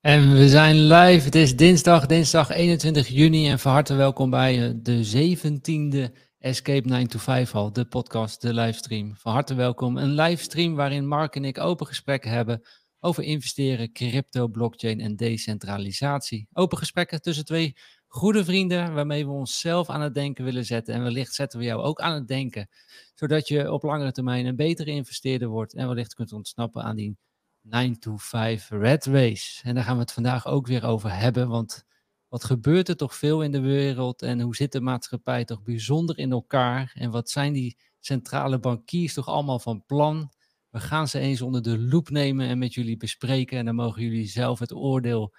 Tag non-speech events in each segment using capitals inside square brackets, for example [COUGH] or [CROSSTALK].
En we zijn live. Het is dinsdag, dinsdag 21 juni. En van harte welkom bij eh, de 17e Escape 9 to 5 al, de podcast, de livestream. Van harte welkom. Een livestream waarin Mark en ik open gesprekken hebben over investeren, crypto, blockchain en decentralisatie. Open gesprekken tussen twee goede vrienden waarmee we onszelf aan het denken willen zetten. En wellicht zetten we jou ook aan het denken, zodat je op langere termijn een betere investeerder wordt en wellicht kunt ontsnappen aan die 9 to 5 Red Race. En daar gaan we het vandaag ook weer over hebben, want wat gebeurt er toch veel in de wereld en hoe zit de maatschappij toch bijzonder in elkaar? En wat zijn die centrale bankiers toch allemaal van plan? We gaan ze eens onder de loep nemen en met jullie bespreken. En dan mogen jullie zelf het oordeel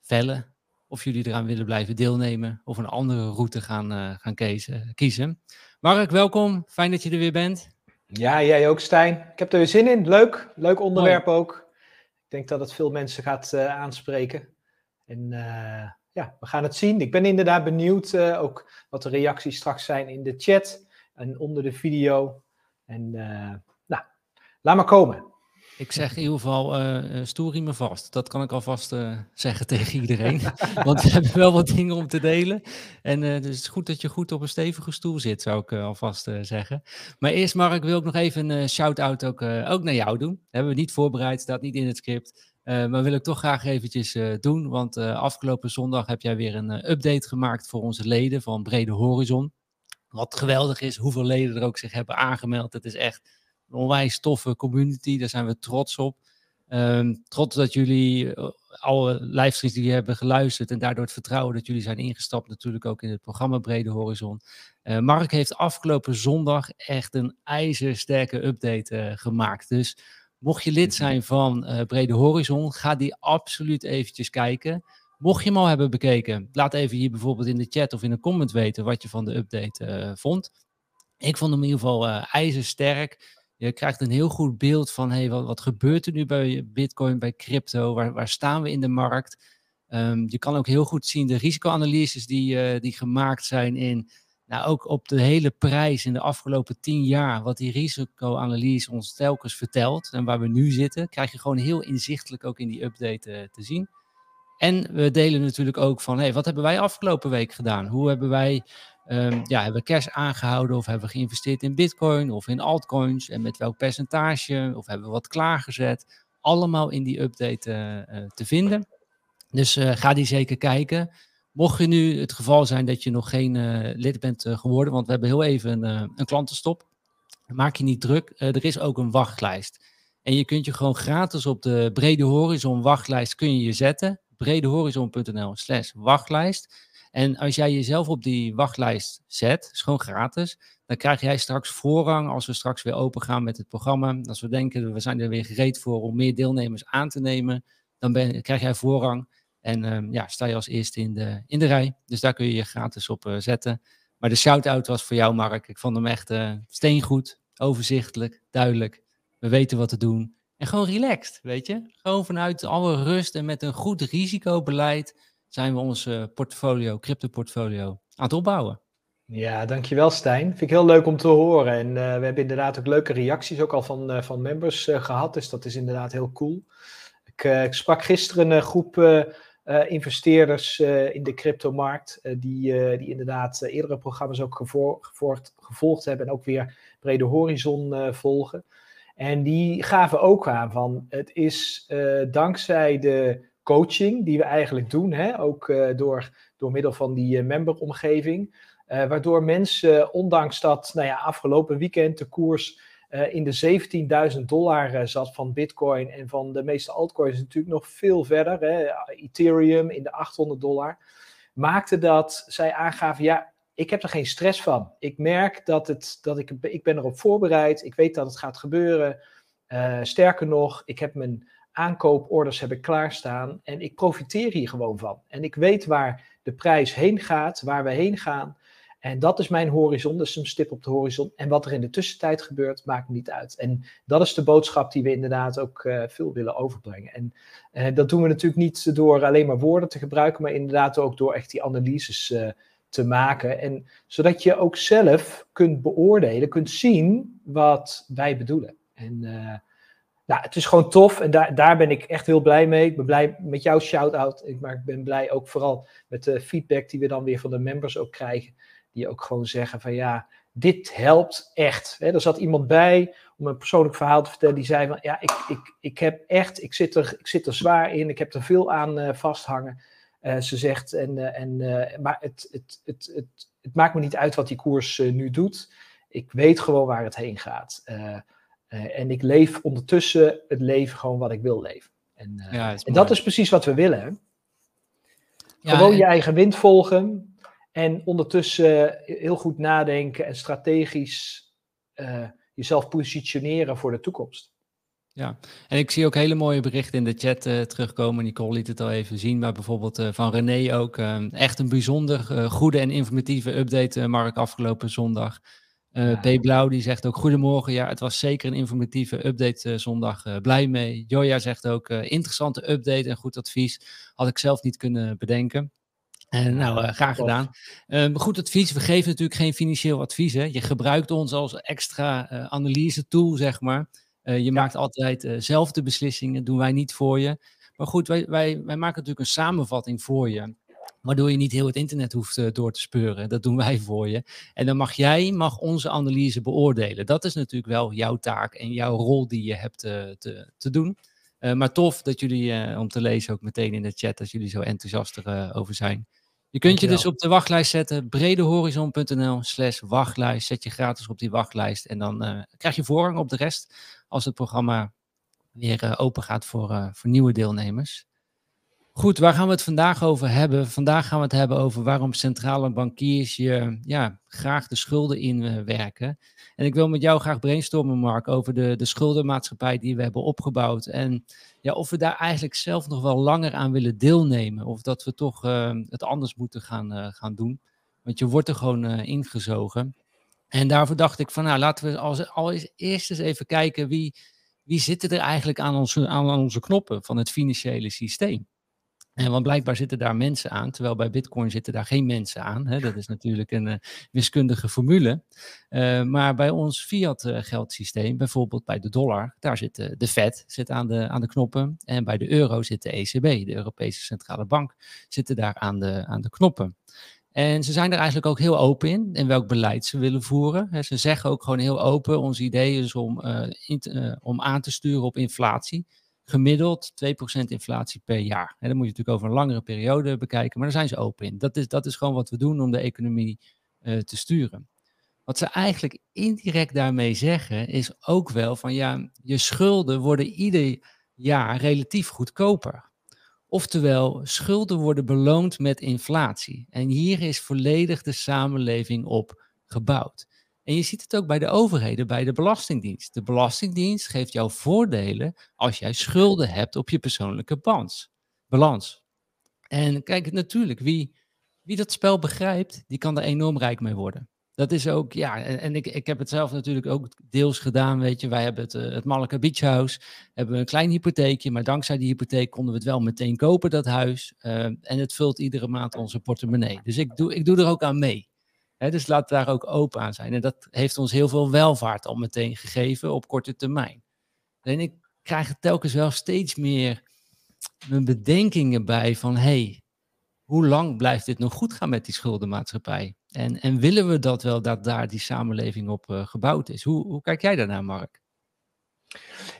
vellen of jullie eraan willen blijven deelnemen of een andere route gaan, uh, gaan kiezen. Mark, welkom. Fijn dat je er weer bent. Ja, jij ook, Stijn. Ik heb er weer zin in. Leuk. Leuk onderwerp ook. Ik denk dat het veel mensen gaat uh, aanspreken. En uh, ja, we gaan het zien. Ik ben inderdaad benieuwd uh, ook wat de reacties straks zijn in de chat en onder de video. En nou, laat maar komen. Ik zeg in ieder geval, uh, stoer me vast. Dat kan ik alvast uh, zeggen tegen iedereen. [LAUGHS] Want we hebben wel wat dingen om te delen. En dus het is goed dat je goed op een stevige stoel zit, zou ik alvast zeggen. Maar eerst, Mark, wil ik nog even een shout-out ook, ook naar jou doen. Hebben we niet voorbereid, staat niet in het script. maar wil ik toch graag eventjes doen. Want afgelopen zondag heb jij weer een update gemaakt voor onze leden van Brede Horizon. Wat geweldig is, hoeveel leden er ook zich hebben aangemeld. Het is echt een onwijs toffe community. Daar zijn we trots op. Um, trots dat jullie uh, alle livestreams die hebben geluisterd en daardoor het vertrouwen dat jullie zijn ingestapt natuurlijk ook in het programma Brede Horizon. Uh, Mark heeft afgelopen zondag echt een ijzersterke update uh, gemaakt. Dus mocht je lid zijn van Brede Horizon, ga die absoluut eventjes kijken. Mocht je hem al hebben bekeken, laat even hier bijvoorbeeld in de chat of in een comment weten wat je van de update vond. Ik vond hem in ieder geval ijzersterk. Je krijgt een heel goed beeld van hey, wat, wat gebeurt er nu bij Bitcoin, bij crypto, waar, waar staan we in de markt. Um, je kan ook heel goed zien de risicoanalyses die, uh, die gemaakt zijn in, nou ook op de hele prijs in de afgelopen tien jaar, wat die risicoanalyse ons telkens vertelt en waar we nu zitten, krijg je gewoon heel inzichtelijk ook in die update uh, te zien. En we delen natuurlijk ook van, hey, wat hebben wij afgelopen week gedaan? Hoe hebben wij Um, ja, hebben we cash aangehouden of hebben we geïnvesteerd in bitcoin of in altcoins en met welk percentage of hebben we wat klaargezet. Allemaal in die update uh, uh, te vinden. Dus uh, ga die zeker kijken. Mocht je nu het geval zijn dat je nog geen lid bent geworden, want we hebben heel even een, een klantenstop. Maak je niet druk, er is ook een wachtlijst. En je kunt je gewoon gratis op de Brede Horizon wachtlijst kun je je zetten. bredehorizon.nl slash wachtlijst. En als jij jezelf op die wachtlijst zet, is gewoon gratis, dan krijg jij straks voorrang als we straks weer open gaan met het programma. Als we denken, we zijn er weer gereed voor om meer deelnemers aan te nemen, dan ben, krijg jij voorrang. En um, ja, sta je als eerste in de, in de rij. Dus daar kun je je gratis op uh, zetten. Maar de shout-out was voor jou, Mark. Ik vond hem echt uh, steengoed, overzichtelijk, duidelijk. We weten wat te doen. En gewoon relaxed, weet je? Gewoon vanuit alle rust en met een goed risicobeleid zijn we onze portfolio, crypto portfolio aan het opbouwen. Ja, dankjewel Stijn. Vind ik heel leuk om te horen. En uh, we hebben inderdaad ook leuke reacties ook al van, uh, van members gehad. Dus dat is inderdaad heel cool. Ik, ik sprak gisteren een groep investeerders in de cryptomarkt. die, die inderdaad eerdere programma's ook gevolgd, gevolgd hebben. En ook weer Brede Horizon volgen. En die gaven ook aan van het is dankzij de coaching die we eigenlijk doen, hè? ook uh, door, door middel van die uh, memberomgeving. Uh, waardoor mensen, ondanks dat nou ja, afgelopen weekend de koers in de 17.000 dollar zat van Bitcoin en van de meeste altcoins natuurlijk nog veel verder, hè? Ethereum in de 800 dollar, maakte dat zij aangaven, ja, ik heb er geen stress van. Ik merk dat, het, dat ik, ik ben erop voorbereid, ik weet dat het gaat gebeuren. sterker nog, ik heb mijn aankooporders heb ik klaarstaan en ik profiteer hier gewoon van. En ik weet waar de prijs heen gaat, waar we heen gaan. En dat is mijn horizon, dus een stip op de horizon. En wat er in de tussentijd gebeurt, maakt niet uit. En dat is de boodschap die we inderdaad ook uh, veel willen overbrengen. En uh, dat doen we natuurlijk niet door alleen maar woorden te gebruiken, maar inderdaad ook door echt die analyses uh, te maken. En zodat je ook zelf kunt beoordelen, kunt zien wat wij bedoelen. En nou, het is gewoon tof en daar, daar ben ik echt heel blij mee. Ik ben blij met jouw shout-out, maar ik ben blij ook vooral met de feedback die we dan weer van de members ook krijgen. Die ook gewoon zeggen van ja, dit helpt echt. er zat iemand bij om een persoonlijk verhaal te vertellen. Die zei van ja, ik, ik, ik heb echt, ik zit, er, ik zit er zwaar in. Ik heb er veel aan uh, vasthangen. Uh, ze zegt, en, uh, en, maar het, het, het, het, het, maakt me niet uit wat die koers nu doet. Ik weet gewoon waar het heen gaat. En ik leef ondertussen het leven gewoon wat ik wil leven. En, ja, en dat is precies wat we willen. Hè? Ja, gewoon je eigen wind volgen. En ondertussen heel goed nadenken en strategisch uh, jezelf positioneren voor de toekomst. Ja, en ik zie ook hele mooie berichten in de chat uh, terugkomen. Nicole liet het al even zien, maar bijvoorbeeld uh, van René ook. echt een bijzonder goede en informatieve update, Mark, afgelopen zondag. Ja. B. Blauw die zegt ook goedemorgen. Ja, het was zeker een informatieve update zondag. blij mee. Joja zegt ook interessante update en goed advies. Had ik zelf niet kunnen bedenken. Uh, nou, uh, graag gedaan. Uh, goed advies. We geven natuurlijk geen financieel advies. Hè. Je gebruikt ons als extra uh, analyse tool, zeg maar. je ja. maakt altijd zelf de beslissingen, doen wij niet voor je. Maar goed, wij, wij, wij maken natuurlijk een samenvatting voor je. Waardoor je niet heel het internet hoeft door te speuren. Dat doen wij voor je. En dan mag jij mag onze analyse beoordelen. Dat is natuurlijk wel jouw taak en jouw rol die je hebt te, te doen. maar tof dat jullie, om te lezen ook meteen in de chat, als jullie zo enthousiast erover zijn. Je kunt je dus op de wachtlijst zetten, bredehorizon.nl slash wachtlijst. Zet je gratis op die wachtlijst en dan krijg je voorrang op de rest als het programma weer open gaat voor, voor nieuwe deelnemers. Goed, waar gaan we het vandaag over hebben? Vandaag gaan we het hebben over waarom centrale bankiers je ja, graag de schulden inwerken. En ik wil met jou graag brainstormen, Mark, over de, de schuldenmaatschappij die we hebben opgebouwd. En ja, of we daar eigenlijk zelf nog wel langer aan willen deelnemen. Of dat we toch uh, het anders moeten gaan, uh, gaan doen. Want je wordt er gewoon ingezogen. En daarvoor dacht ik van, nou, laten we als, als eerst eens even kijken wie, wie zitten er eigenlijk aan onze, aan onze knoppen van het financiële systeem. En want blijkbaar zitten daar mensen aan, terwijl bij Bitcoin zitten daar geen mensen aan. Hè? Dat is natuurlijk een uh, wiskundige formule. Uh, maar bij ons fiat uh, geldsysteem, bijvoorbeeld bij de dollar, daar zit de Fed zit aan, de, aan de knoppen. En bij de euro zit de ECB, de Europese Centrale Bank, zitten daar aan de, aan de knoppen. En ze zijn er eigenlijk ook heel open in, in welk beleid ze willen voeren. Ze zeggen ook gewoon heel open, ons idee is om, om aan te sturen op inflatie gemiddeld 2% inflatie per jaar. En dan moet je natuurlijk over een langere periode bekijken, maar daar zijn ze open in. Dat is, dat is gewoon wat we doen om de economie uh, te sturen. Wat ze eigenlijk indirect daarmee zeggen, is ook wel van ja, je schulden worden ieder jaar relatief goedkoper. Oftewel, schulden worden beloond met inflatie. En hier is volledig de samenleving op gebouwd. En je ziet het ook bij de overheden, bij de Belastingdienst. De Belastingdienst geeft jou voordelen als jij schulden hebt op je persoonlijke balans. En kijk, natuurlijk, wie, wie dat spel begrijpt, die kan er enorm rijk mee worden. Dat is ook, ja, en, ik, ik heb het zelf natuurlijk ook deels gedaan, weet je. Wij hebben het, uh, het Malaka Beach House, hebben een klein hypotheekje, maar dankzij die hypotheek konden we het wel meteen kopen, dat huis. Uh, en het vult iedere maand onze portemonnee. Dus ik doe, ik doe er ook aan mee dus laat daar ook open aan zijn. En dat heeft ons heel veel welvaart al meteen gegeven op korte termijn. En ik krijg telkens wel steeds meer mijn bedenkingen bij van hey, hoe lang blijft dit nog goed gaan met die schuldenmaatschappij? En, en willen we dat wel dat daar die samenleving op uh, gebouwd is? Hoe, hoe kijk jij daarnaar, Mark?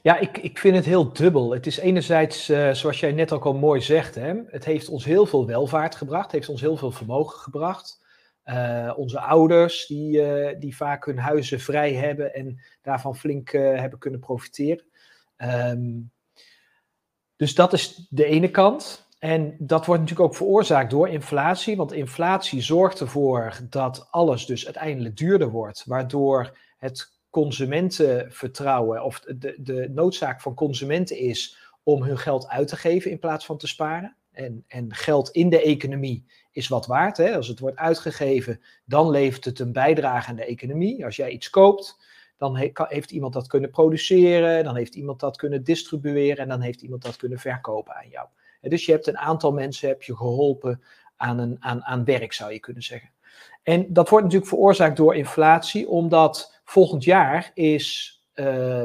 Ja, ik, ik vind het heel dubbel. Het is enerzijds, uh, zoals jij net ook al mooi zegt, hè, het heeft ons heel veel welvaart gebracht, heeft ons heel veel vermogen gebracht. Uh, onze ouders, die, uh, die vaak hun huizen vrij hebben en daarvan flink uh, hebben kunnen profiteren. Um, dus dat is de ene kant. En dat wordt natuurlijk ook veroorzaakt door inflatie, want inflatie zorgt ervoor dat alles dus uiteindelijk duurder wordt, waardoor het consumentenvertrouwen of de, de noodzaak van consumenten is om hun geld uit te geven in plaats van te sparen. En, en geld in de economie is wat waard. Hè? Als het wordt uitgegeven, dan levert het een bijdrage aan de economie. Als jij iets koopt, dan heeft iemand dat kunnen produceren, dan heeft iemand dat kunnen distribueren en dan heeft iemand dat kunnen verkopen aan jou. dus je hebt een aantal mensen heb je geholpen aan, een, aan, aan werk, zou je kunnen zeggen. En dat wordt natuurlijk veroorzaakt door inflatie, omdat volgend jaar is, uh,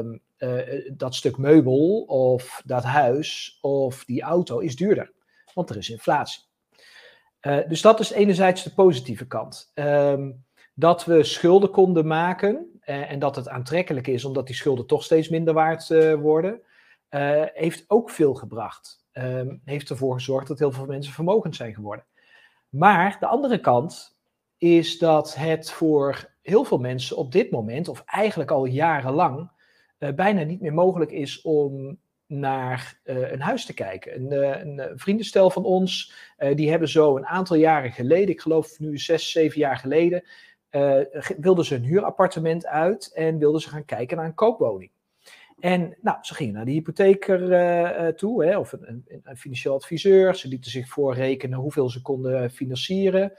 dat stuk meubel of dat huis of die auto is duurder. Want er is inflatie. dus dat is enerzijds de positieve kant. Ehm, dat we schulden konden maken en dat het aantrekkelijk is omdat die schulden toch steeds minder waard worden, heeft ook veel gebracht. Ehm, heeft ervoor gezorgd dat heel veel mensen vermogend zijn geworden. Maar de andere kant is dat het voor heel veel mensen op dit moment, of eigenlijk al jarenlang, bijna niet meer mogelijk is om naar uh, een huis te kijken. Een, uh, een vriendenstel van ons, die hebben zo een aantal jaren geleden, ik geloof nu zes, zeven jaar geleden, wilden ze een huurappartement uit en wilden ze gaan kijken naar een koopwoning. En nou, ze gingen naar de hypotheker toe, hè, of een, een, een, financieel adviseur. Ze lieten zich voorrekenen hoeveel ze konden financieren.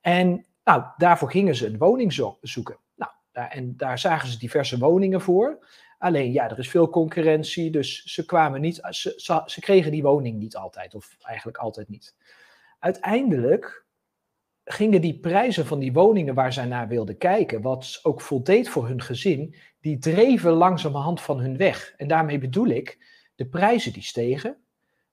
En nou, daarvoor gingen ze een woning zoeken. Nou, daar, en daar zagen ze diverse woningen voor. Alleen ja, er is veel concurrentie, dus ze kwamen niet, ze, ze, kregen die woning niet altijd, of eigenlijk altijd niet. Uiteindelijk gingen die prijzen van die woningen waar zij naar wilden kijken, wat ook voldeed voor hun gezin, die dreven langzamerhand van hun weg. En daarmee bedoel ik, de prijzen die stegen,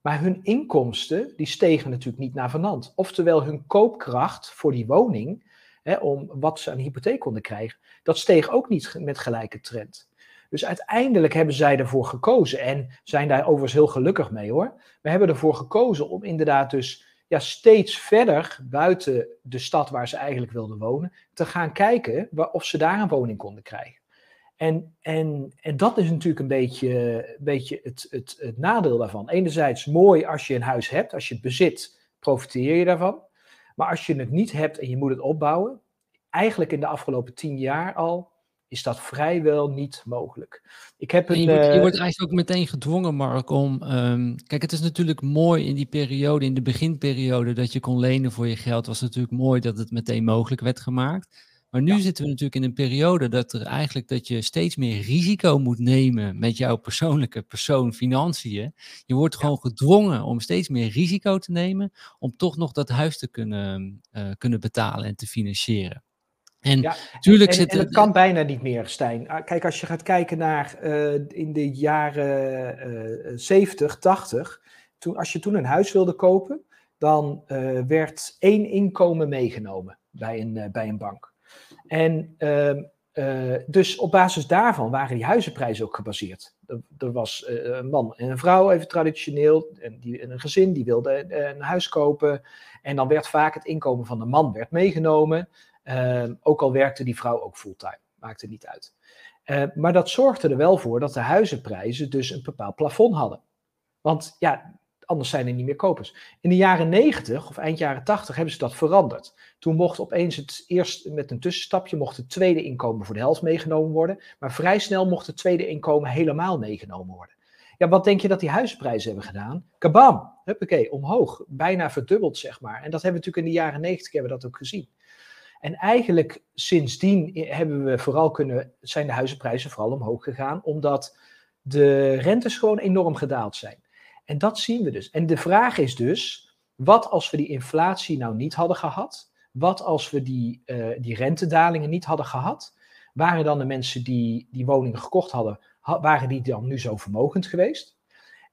maar hun inkomsten die stegen natuurlijk niet naar vanand. Oftewel hun koopkracht voor die woning, hè, om wat ze aan hypotheek konden krijgen, dat steeg ook niet met gelijke trend. Dus uiteindelijk hebben zij ervoor gekozen en zijn daar overigens heel gelukkig mee hoor. We hebben ervoor gekozen om inderdaad dus ja, steeds verder buiten de stad waar ze eigenlijk wilden wonen, te gaan kijken of ze daar een woning konden krijgen. En, en, en dat is natuurlijk een beetje, beetje het, het, het nadeel daarvan. Enerzijds mooi als je een huis hebt, als je het bezit, profiteer je daarvan. Maar als je het niet hebt en je moet het opbouwen, eigenlijk in de afgelopen tien jaar al, is dat vrijwel niet mogelijk. Ik heb een, je, wordt, je, wordt, eigenlijk ook meteen gedwongen, Mark, om. Um, kijk, het is natuurlijk mooi in die periode, in de beginperiode, dat je kon lenen voor je geld. Was natuurlijk mooi dat het meteen mogelijk werd gemaakt. Maar nu zitten we natuurlijk in een periode dat er eigenlijk dat je steeds meer risico moet nemen met jouw persoonlijke persoon financiën. Je wordt gewoon gedwongen om steeds meer risico te nemen om toch nog dat huis te kunnen, uh, kunnen betalen en te financieren. En ja, tuurlijk en, zit en, het kan bijna niet meer, Stijn. Ah, kijk, als je gaat kijken naar uh, in de jaren uh, 70, 80, toen, als je toen een huis wilde kopen, dan uh, werd één inkomen meegenomen bij een, bij een bank. En uh, dus op basis daarvan waren die huizenprijzen ook gebaseerd. Er, er was een man en een vrouw, even traditioneel, en, die, en een gezin, die wilde een huis kopen. En dan werd vaak het inkomen van de man werd meegenomen. Ehm, ook al werkte die vrouw ook fulltime, maakte niet uit. Ehm, maar dat zorgde er wel voor dat de huizenprijzen dus een bepaald plafond hadden. Want ja, anders zijn er niet meer kopers. In de jaren 90 of eind jaren 80 hebben ze dat veranderd. Toen mocht opeens het eerst met een tussenstapje mocht het tweede inkomen voor de helft meegenomen worden. Maar vrij snel mocht het tweede inkomen helemaal meegenomen worden. Ja, wat denk je dat die huizenprijzen hebben gedaan? Kabam, huppakee, omhoog. Bijna verdubbeld, zeg maar. En dat hebben we natuurlijk in de jaren 90 hebben we dat ook gezien. En eigenlijk sindsdien hebben we vooral kunnen, zijn de huizenprijzen vooral omhoog gegaan, omdat de rentes gewoon enorm gedaald zijn. En dat zien we dus. En de vraag is dus, wat als we die inflatie nou niet hadden gehad? Wat als we die, uh, die rentedalingen niet hadden gehad? Waren dan de mensen die die woningen gekocht hadden, waren die dan nu zo vermogend geweest?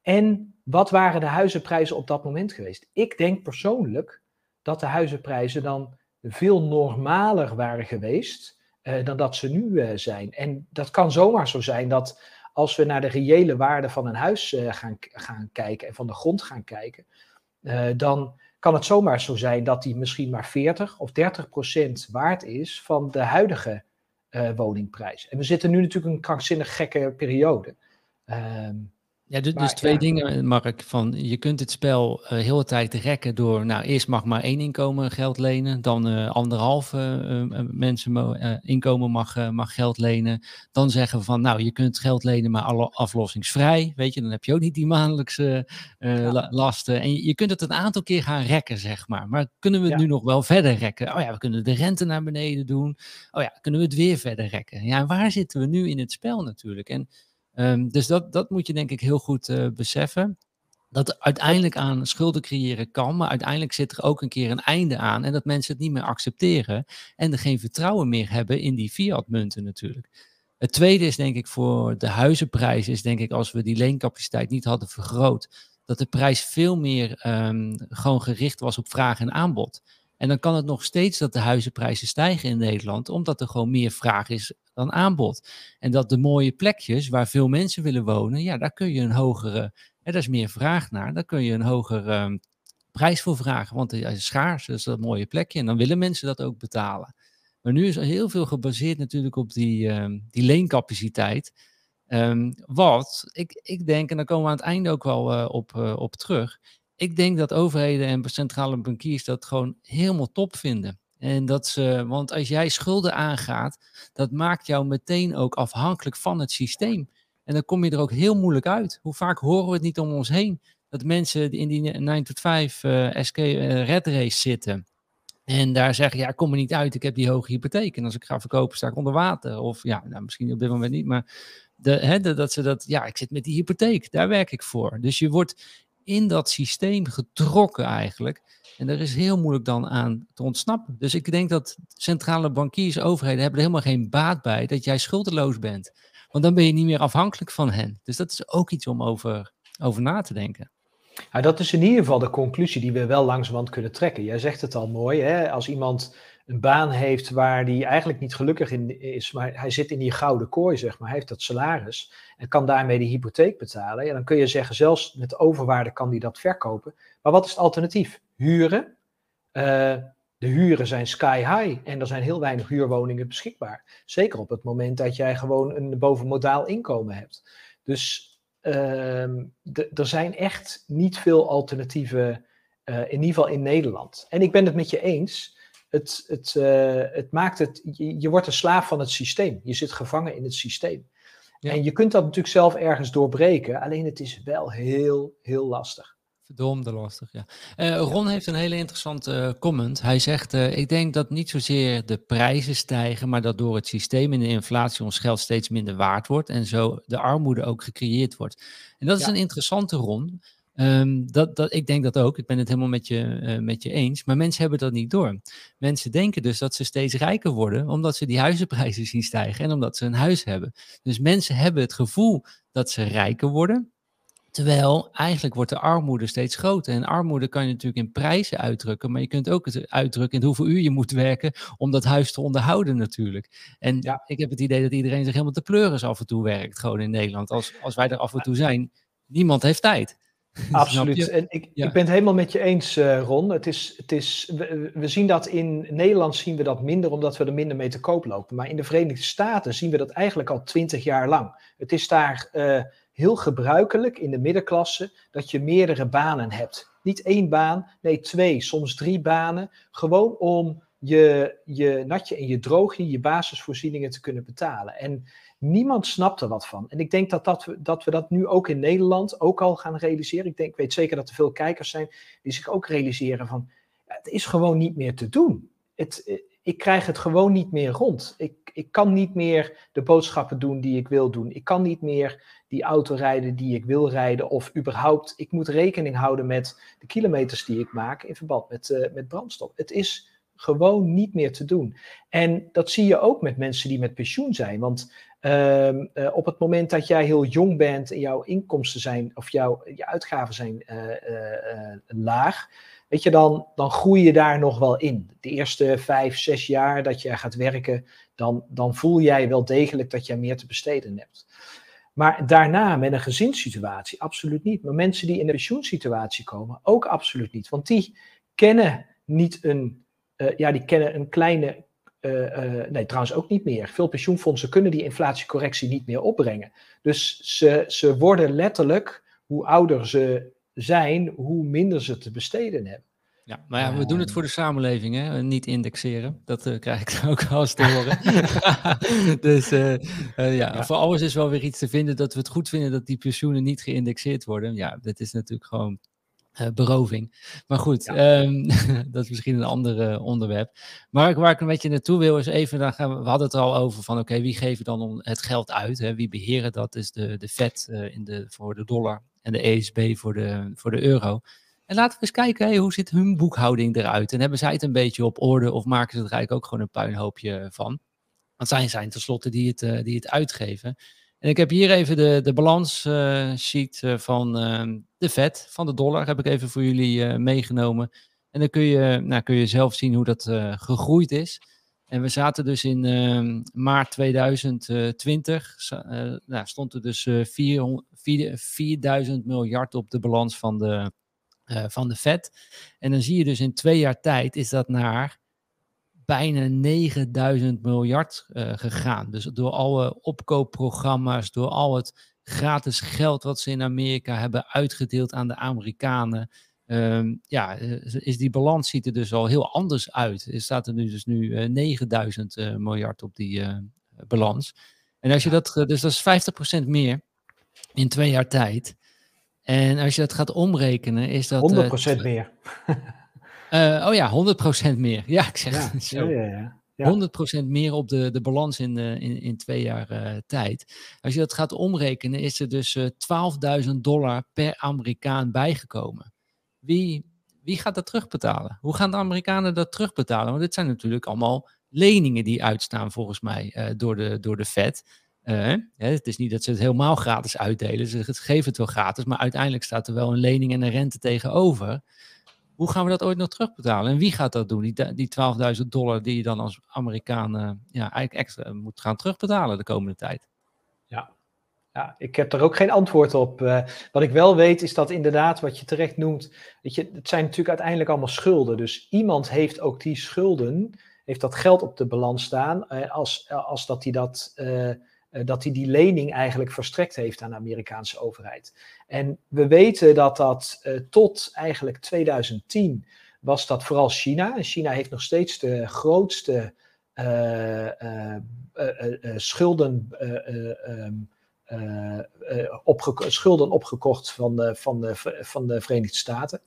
En wat waren de huizenprijzen op dat moment geweest? Ik denk persoonlijk dat de huizenprijzen dan veel normaler waren geweest uh, dan dat ze nu uh, zijn. En dat kan zomaar zo zijn dat als we naar de reële waarde van een huis uh, gaan, gaan kijken en van de grond gaan kijken, dan kan het zomaar zo zijn dat die misschien maar 40 of 30 procent waard is van de huidige woningprijs. En we zitten nu natuurlijk een krankzinnig gekke periode. Ehm, ja, dus, dus twee dingen, Mark. Van, je kunt het spel uh, heel de tijd rekken door, nou, eerst mag maar één inkomen geld lenen, dan uh, anderhalf uh, mensen inkomen mag, mag geld lenen. Dan zeggen we van, nou, je kunt geld lenen, maar alle aflossingsvrij, weet je, dan heb je ook niet die maandelijkse ja. lasten. En je, je, kunt het een aantal keer gaan rekken, zeg maar. Maar kunnen we het ja. nu nog wel verder rekken? Oh ja, we kunnen de rente naar beneden doen. Oh ja, kunnen we het weer verder rekken? Ja, waar zitten we nu in het spel natuurlijk? En Um, dus dat, dat moet je denk ik heel goed uh, beseffen. Dat uiteindelijk aan schulden creëren kan, maar uiteindelijk zit er ook een keer een einde aan. En dat mensen het niet meer accepteren en er geen vertrouwen meer hebben in die fiat-munten natuurlijk. Het tweede is denk ik voor de huizenprijs, is denk ik als we die leencapaciteit niet hadden vergroot, dat de prijs veel meer ehm, gewoon gericht was op vraag en aanbod. En dan kan het nog steeds dat de huizenprijzen stijgen in Nederland, omdat er gewoon meer vraag is dan aanbod. En dat de mooie plekjes waar veel mensen willen wonen, ja, daar kun je een hogere, er is meer vraag naar, daar kun je een hogere ehm, prijs voor vragen, want het is schaars, dus dat mooie plekje en dan willen mensen dat ook betalen. Maar nu is er heel veel gebaseerd natuurlijk op die, ehm, die leencapaciteit. Um, wat ik, ik denk, en daar komen we aan het einde ook wel uh, op, uh, op terug. Ik denk dat overheden en centrale bankiers dat gewoon helemaal top vinden. En dat ze, want als jij schulden aangaat, dat maakt jou meteen ook afhankelijk van het systeem. En dan kom je er ook heel moeilijk uit. Hoe vaak horen we het niet om ons heen? Dat mensen in die 9 tot 5 uh, SK red race zitten. En daar zeggen, ja, ik kom er niet uit, ik heb die hoge hypotheek. En als ik ga verkopen, sta ik onder water. Of ja, nou, misschien op dit moment niet, maar de, dat ze dat, ja, ik zit met die hypotheek, daar werk ik voor. Dus je wordt in dat systeem getrokken eigenlijk. En er is heel moeilijk dan aan te ontsnappen. Dus ik denk dat centrale bankiers, overheden hebben er helemaal geen baat bij dat jij schuldeloos bent. Want dan ben je niet meer afhankelijk van hen. Dus dat is ook iets om over, over na te denken. Nou, dat is in ieder geval de conclusie die we wel langzamerhand kunnen trekken. Jij zegt het al mooi, hè? als iemand een baan heeft waar hij eigenlijk niet gelukkig in is, maar hij zit in die gouden kooi, zeg maar, hij heeft dat salaris en kan daarmee de hypotheek betalen, ja, dan kun je zeggen, zelfs met overwaarde kan hij dat verkopen. Maar wat is het alternatief? Huren. Uh, de huren zijn sky high en er zijn heel weinig huurwoningen beschikbaar. Zeker op het moment dat jij gewoon een bovenmodaal inkomen hebt. Dus uh, er zijn echt niet veel alternatieven, uh, in ieder geval in Nederland. En ik ben het met je eens het, het, uh, het maakt het, je, je, wordt een slaaf van het systeem. Je zit gevangen in het systeem. Ja. En je kunt dat natuurlijk zelf ergens doorbreken, alleen het is wel heel, heel lastig. Verdomde lastig, ja. Uh, Ron heeft een hele interessante comment. Hij zegt, uh, ik denk dat niet zozeer de prijzen stijgen, maar dat door het systeem en de inflatie ons geld steeds minder waard wordt en zo de armoede ook gecreëerd wordt. En dat is ja. een interessante, Ron. Um, dat, dat, ik denk dat ook. Ik ben het helemaal met je, uh, met je eens. Maar mensen hebben dat niet door. Mensen denken dus dat ze steeds rijker worden, omdat ze die huizenprijzen zien stijgen en omdat ze een huis hebben. Dus mensen hebben het gevoel dat ze rijker worden. Terwijl eigenlijk wordt de armoede steeds groter. En armoede kan je natuurlijk in prijzen uitdrukken, maar je kunt ook het uitdrukken in hoeveel uur je moet werken om dat huis te onderhouden natuurlijk. En ja. ik heb het idee dat iedereen zich helemaal te pleuris af en toe werkt, gewoon in Nederland. Als, als wij er af en toe zijn, niemand heeft tijd. [LAUGHS] Absoluut. En ik, ja. ik ben het helemaal met je eens, uh, Ron. Het is, het is, we, we, zien dat in Nederland zien we dat minder, omdat we er minder mee te koop lopen. Maar in de Verenigde Staten zien we dat eigenlijk al twintig jaar lang. Het is daar uh, heel gebruikelijk in de middenklasse dat je meerdere banen hebt. Niet één baan, nee twee, soms drie banen. Gewoon om je, je natje en je droogje, je basisvoorzieningen te kunnen betalen. En Niemand snapt er wat van. En ik denk dat, dat, we, dat we dat nu ook in Nederland ook al gaan realiseren. Ik, denk, ik weet zeker dat er veel kijkers zijn die zich ook realiseren van... Het is gewoon niet meer te doen. Het, eh, ik krijg het gewoon niet meer rond. Ik, ik kan niet meer de boodschappen doen die ik wil doen. Ik kan niet meer die auto rijden die ik wil rijden. Of überhaupt, ik moet rekening houden met de kilometers die ik maak in verband met, uh, met brandstof. Het is gewoon niet meer te doen. En dat zie je ook met mensen die met pensioen zijn. Want um, uh, op het moment dat jij heel jong bent en jouw inkomsten zijn, of jouw je uitgaven zijn uh, uh, laag, weet je, dan, dan groei je daar nog wel in. De eerste vijf, zes jaar dat je gaat werken, dan, dan voel jij wel degelijk dat je meer te besteden hebt. Maar daarna met een gezinssituatie, absoluut niet. Maar mensen die in een pensioensituatie komen, ook absoluut niet. Want die kennen niet een, ja, die kennen een kleine uh, uh, nee, trouwens ook niet meer. Veel pensioenfondsen kunnen die inflatiecorrectie niet meer opbrengen. Dus ze, ze worden letterlijk, hoe ouder ze zijn, hoe minder ze te besteden hebben. Ja, maar ja, we doen het voor de samenleving, hè? niet indexeren. Dat uh, krijg ik [LAUGHS] ook wel eens te horen. [LAUGHS] dus uh, uh, ja, ja, voor alles is wel weer iets te vinden dat we het goed vinden dat die pensioenen niet geïndexeerd worden. Ja, dat is natuurlijk gewoon uh, beroving. Maar goed, ja. um, [LAUGHS] dat is misschien een ander uh, onderwerp. Maar waar ik een beetje naartoe wil is even, dan gaan we, we hadden het er al over van oké, okay, wie geeft dan het geld uit? Hè? Wie beheren dat? Is de, de Fed uh, in de, voor de dollar en de ESB voor de, voor de euro. En laten we eens kijken, hey, hoe ziet hun boekhouding eruit? En hebben zij het een beetje op orde of maken ze er eigenlijk ook gewoon een puinhoopje van? Want zij zijn tenslotte die het, die het uitgeven. En ik heb hier even de, de balanssheet van ehm, de vet, van de dollar, heb ik even voor jullie meegenomen. En dan kun je, nou, kun je zelf zien hoe dat gegroeid is. En we zaten dus in uh, maart 2020, uh, nou, stond er dus uh, 4, 4, 4000 miljard op de balans van de, van de Fed. En dan zie je dus in twee jaar tijd is dat naar bijna 9000 miljard uh, gegaan. Dus door alle opkoopprogramma's, door al het gratis geld wat ze in Amerika hebben uitgedeeld aan de Amerikanen. Um, ja, eh, is die balans ziet er dus al heel anders uit. Er staat er nu dus nu uh, 9000 uh, miljard op die balans. En als je dat, dus dat is 50% meer in twee jaar tijd. En als je dat gaat omrekenen, is dat. 100% meer. [LAUGHS] oh ja, 100% meer. Ja, ik zeg ja, zo. Ja, ja, ja. 100% meer op de, de balans in, in, in twee jaar tijd. Als je dat gaat omrekenen, is er dus 12.000 dollar per Amerikaan bijgekomen wie, wie gaat dat terugbetalen? Hoe gaan de Amerikanen dat terugbetalen? Want dit zijn natuurlijk allemaal leningen die uitstaan volgens mij uh, door, de, door de Fed. Uh, het is niet dat ze het helemaal gratis uitdelen. Ze geven het wel gratis, maar uiteindelijk staat er wel een lening en een rente tegenover. Hoe gaan we dat ooit nog terugbetalen? En wie gaat dat doen? Die, die 12.000 dollar die je dan als Amerikaan uh, ja, eigenlijk extra moet gaan terugbetalen de komende tijd. Ja, ja, ik heb er ook geen antwoord op. Uh, wat ik wel weet is dat inderdaad, wat je terecht noemt, weet je, het zijn natuurlijk uiteindelijk allemaal schulden. Dus iemand heeft ook die schulden, heeft dat geld op de balans staan, uh, als, als dat hij dat, dat hij die lening eigenlijk verstrekt heeft aan de Amerikaanse overheid. En we weten dat dat tot eigenlijk 2010 was dat vooral China. En China heeft nog steeds de grootste schulden. Schulden opgekocht van van, van de Verenigde Staten.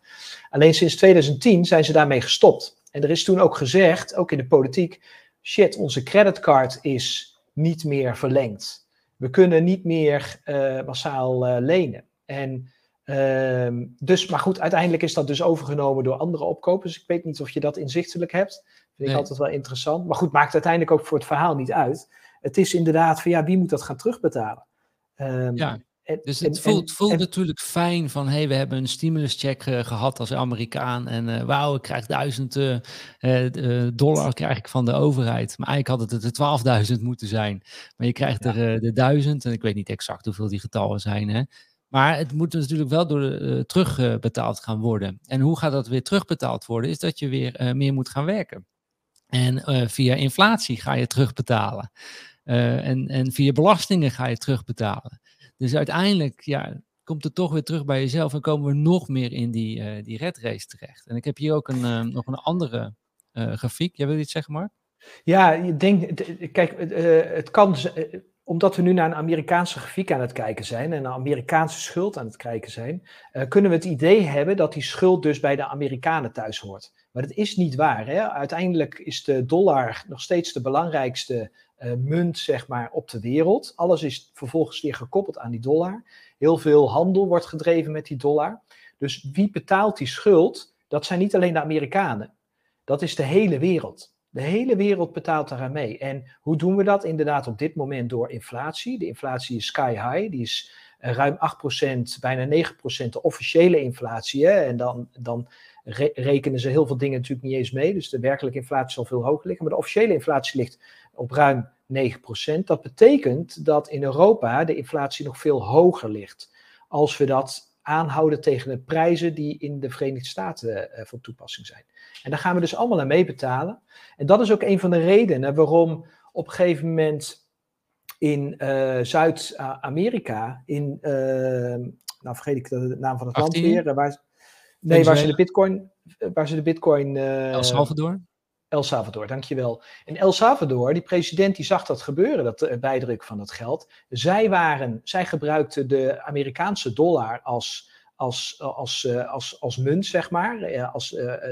Alleen sinds 2010 zijn ze daarmee gestopt. En er is toen ook gezegd, ook in de politiek, shit, onze creditcard is niet meer verlengd. We kunnen niet meer uh, massaal uh, lenen. En uh, dus, maar goed, uiteindelijk is dat dus overgenomen door andere opkopers. Ik weet niet of je dat inzichtelijk hebt. Vind ik altijd wel interessant. Maar goed, maakt uiteindelijk ook voor het verhaal niet uit. Het is inderdaad van ja, wie moet dat gaan terugbetalen? Um, ja. Dus het voelt, voelt natuurlijk fijn van, hé, hey, we hebben een stimuluscheck uh, gehad als Amerikaan en uh, wauw, ik krijg duizend uh, dollar krijg ik van de overheid. Maar eigenlijk had het er 12.000 moeten zijn. Maar je krijgt ja. er de duizend en ik weet niet exact hoeveel die getallen zijn, hè. Maar het moet natuurlijk wel door, terugbetaald gaan worden. En hoe gaat dat weer terugbetaald worden? Is dat je weer meer moet gaan werken. En via inflatie ga je terugbetalen. En, en via belastingen ga je terugbetalen. Dus uiteindelijk ja, komt het toch weer terug bij jezelf en komen we nog meer in die, uh, die red race terecht. En ik heb hier ook een, uh, nog een andere grafiek. Jij wil iets zeggen, Mark? Ja, ik denk, kijk, het kan, omdat we nu naar een Amerikaanse grafiek aan het kijken zijn en een Amerikaanse schuld aan het kijken zijn, kunnen we het idee hebben dat die schuld dus bij de Amerikanen thuis hoort. Maar dat is niet waar. Hè? Uiteindelijk is de dollar nog steeds de belangrijkste uh, munt zeg maar, op de wereld. Alles is vervolgens weer gekoppeld aan die dollar. Heel veel handel wordt gedreven met die dollar. Dus wie betaalt die schuld? Dat zijn niet alleen de Amerikanen. Dat is de hele wereld. De hele wereld betaalt daaraan mee. En hoe doen we dat? Inderdaad op dit moment door inflatie. De inflatie is sky high. Die is uh, ruim 8%, bijna 9% de officiële inflatie. Hè? En dan, dan re rekenen ze heel veel dingen natuurlijk niet eens mee. Dus de werkelijke inflatie zal veel hoger liggen. Maar de officiële inflatie ligt op ruim 9%. Dat betekent dat in Europa de inflatie nog veel hoger ligt. Als we dat aanhouden tegen de prijzen die in de Verenigde Staten uh, van toepassing zijn. En daar gaan we dus allemaal aan meebetalen. En dat is ook een van de redenen waarom op een gegeven moment in uh, Zuid-Amerika, in, uh, nou vergeet ik de naam van het 18? land weer, waar, nee, waar ze de bitcoin, waar ze de bitcoin... El Salvador? El Salvador, dankjewel. En El Salvador, die president, die zag dat gebeuren, dat uh, bijdruk van dat geld. Zij, waren, zij gebruikten de Amerikaanse dollar als, als, als, uh, als, als munt, zeg maar. Als,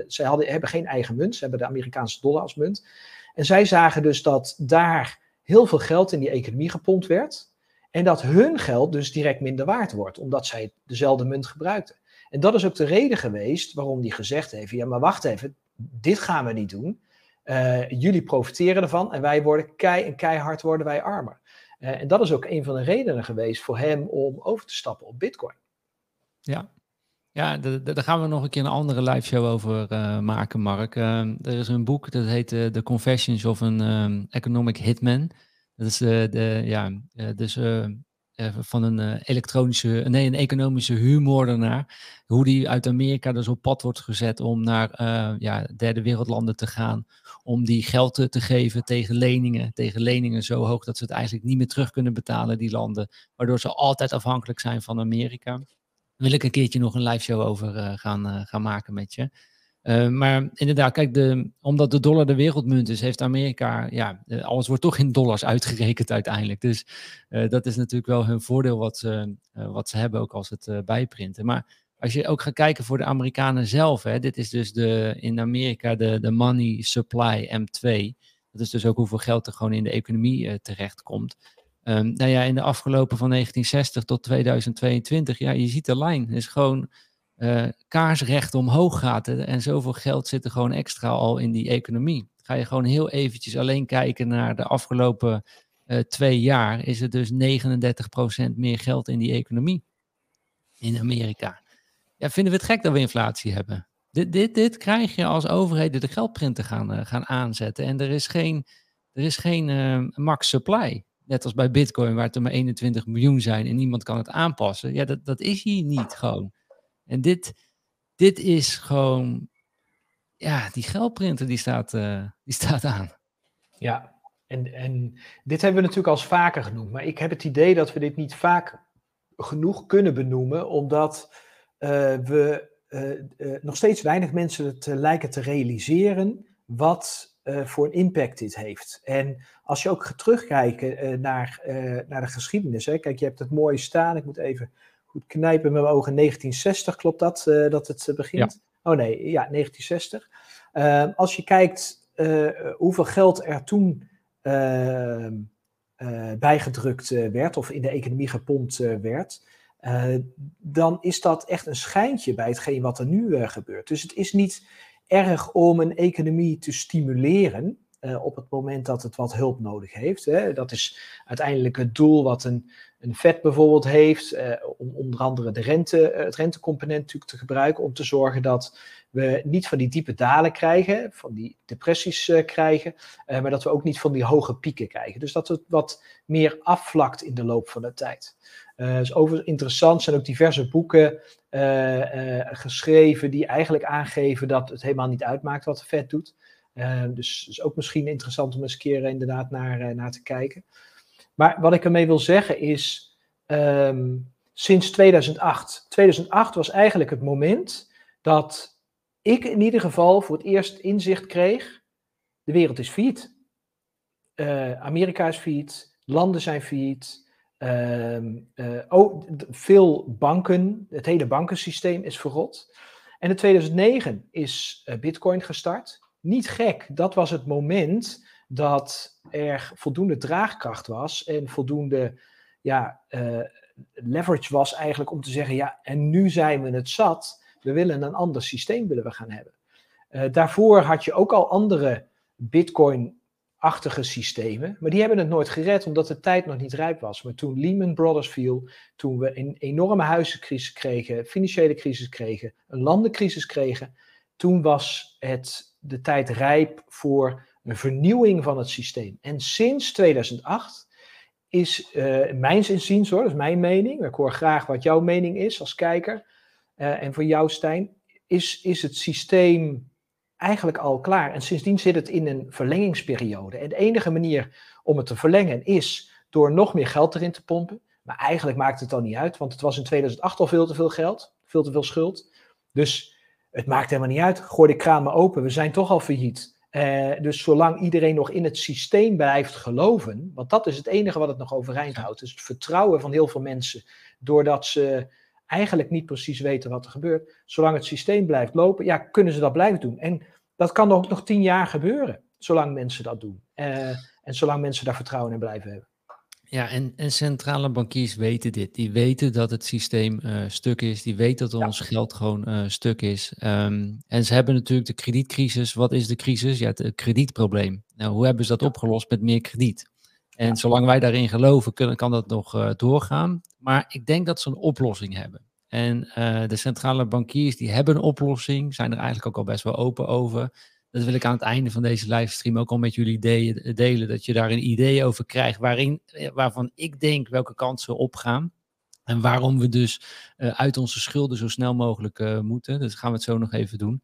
zij hadden, hebben geen eigen munt, ze hebben de Amerikaanse dollar als munt. En zij zagen dus dat daar heel veel geld in die economie gepompt werd. En dat hun geld dus direct minder waard wordt, omdat zij dezelfde munt gebruikten. En dat is ook de reden geweest waarom die gezegd heeft: ja, maar wacht even, dit gaan we niet doen. Jullie profiteren ervan en wij worden kei en keihard worden wij armer. en dat is ook een van de redenen geweest voor hem om over te stappen op Bitcoin. Ja, ja, daar gaan we nog een keer een andere live show over uh, maken, Mark. Uh, er is een boek dat heet The Confessions of an um, Economic Hitman. Dat is de, ja, dus van een elektronische, nee, een economische huurmoordenaar. Hoe die uit Amerika dus op pad wordt gezet om naar ja, derde wereldlanden te gaan. Om die geld te, geven tegen leningen. Tegen leningen zo hoog dat ze het eigenlijk niet meer terug kunnen betalen, die landen. Waardoor ze altijd afhankelijk zijn van Amerika wil ik een keertje nog een live show over uh, gaan, uh, gaan maken met je. Uh, maar inderdaad, kijk, de, omdat de dollar de wereldmunt is, heeft Amerika, ja, alles wordt toch in dollars uitgerekend uiteindelijk. Dus dat is natuurlijk wel hun voordeel wat ze, wat ze hebben, ook als het bijprinten. Maar als je ook gaat kijken voor de Amerikanen zelf, hè, dit is dus de, in Amerika de, de money supply M2. Dat is dus ook hoeveel geld er gewoon in de economie terecht komt. Um, nou ja, in de afgelopen van 1960 tot 2022, ja, je ziet de lijn. Is gewoon uh, kaarsrecht omhoog gaat. En zoveel geld zit er gewoon extra al in die economie. Ga je gewoon heel eventjes alleen kijken naar de afgelopen uh, twee jaar, is er dus 39% meer geld in die economie in Amerika. Ja, vinden we het gek dat we inflatie hebben? Dit, dit, dit krijg je als overheden de geldprinten gaan, uh, gaan aanzetten. En er is geen, er is geen max supply. Net als bij Bitcoin, waar het er maar 21 miljoen zijn en niemand kan het aanpassen. Ja, dat, dat is hier niet gewoon. En dit, dit is gewoon, ja, die geldprinter die staat, uh, die staat aan. Ja, en, en dit hebben we natuurlijk al vaker genoemd. Maar ik heb het idee dat we dit niet vaak genoeg kunnen benoemen, omdat uh, we uh, nog steeds weinig mensen het lijken te realiseren wat voor een impact dit heeft. En als je ook gaat terugkijken naar, naar de geschiedenis. Hè? Kijk, je hebt het mooi staan. Ik moet even goed knijpen met mijn ogen. 1960, klopt dat, dat het begint? Ja. Oh nee, ja, 1960. Ehm, als je kijkt hoeveel geld er toen ehm, bijgedrukt werd, of in de economie gepompt werd... dan is dat echt een schijntje bij hetgeen wat er nu gebeurt. Dus het is niet erg om een economie te stimuleren. Uh, op het moment dat het wat hulp nodig heeft. Hè. Dat is uiteindelijk het doel wat een, een vet bijvoorbeeld heeft, uh, om onder andere de rente, uh, het rentecomponent natuurlijk te gebruiken, om te zorgen dat we niet van die diepe dalen krijgen, van die depressies krijgen, maar dat we ook niet van die hoge pieken krijgen. Dus dat het wat meer afvlakt in de loop van de tijd. Uh, dus over interessant zijn ook diverse boeken geschreven die eigenlijk aangeven dat het helemaal niet uitmaakt wat de vet doet. dus is ook misschien interessant om eens een keer inderdaad naar, naar te kijken. Maar wat ik ermee wil zeggen is, um, sinds 2008. 2008 was eigenlijk het moment dat ik in ieder geval voor het eerst inzicht kreeg, de wereld is failliet. Amerika is failliet, landen zijn failliet, Uh, oh, veel banken, het hele bankensysteem is verrot. En in 2009 is uh, Bitcoin gestart. Niet gek, dat was het moment dat er voldoende draagkracht was en voldoende ja, uh, leverage was eigenlijk om te zeggen, ja, en nu zijn we het zat, we willen een ander systeem willen we gaan hebben. daarvoor had je ook al andere Bitcoin achtige systemen. Maar die hebben het nooit gered omdat de tijd nog niet rijp was. Maar toen Lehman Brothers viel, toen we een enorme huizencrisis kregen, financiële crisis kregen, een landencrisis kregen, toen was het de tijd rijp voor een vernieuwing van het systeem. En sinds 2008 is, uh, mijn inziens hoor, dat is mijn mening, ik hoor graag wat jouw mening is als kijker, uh, en voor jou Stijn, is, is het systeem eigenlijk al klaar. En sindsdien zit het in een verlengingsperiode. En de enige manier om het te verlengen is door nog meer geld erin te pompen. Maar eigenlijk maakt het dan niet uit, want het was in 2008 al veel te veel geld, veel te veel schuld. Dus het maakt helemaal niet uit. Gooi de kraan maar open, we zijn toch al failliet. Uh, dus zolang iedereen nog in het systeem blijft geloven, want dat is het enige wat het nog overeind houdt, is het vertrouwen van heel veel mensen, doordat ze eigenlijk niet precies weten wat er gebeurt. Zolang het systeem blijft lopen, ja, kunnen ze dat blijven doen. En dat kan ook nog tien jaar gebeuren, zolang mensen dat doen. Uh, en zolang mensen daar vertrouwen in blijven hebben. Ja, en, en centrale bankiers weten dit. Die weten dat het systeem uh, stuk is. Die weten dat ons geld gewoon uh, stuk is. Um, en ze hebben natuurlijk de kredietcrisis. Wat is de crisis? Ja, het kredietprobleem. Nou, hoe hebben ze dat opgelost met meer krediet? En ja. zolang wij daarin geloven, kunnen, kan dat nog uh, doorgaan. Maar ik denk dat ze een oplossing hebben. En de centrale bankiers die hebben een oplossing, zijn er eigenlijk ook al best wel open over dat wil ik aan het einde van deze livestream ook al met jullie de delen. Dat je daar een idee over krijgt waarin, eh, waarvan ik denk welke kansen opgaan. En waarom we dus uh, uit onze schulden zo snel mogelijk uh, moeten. Dus gaan we het zo nog even doen.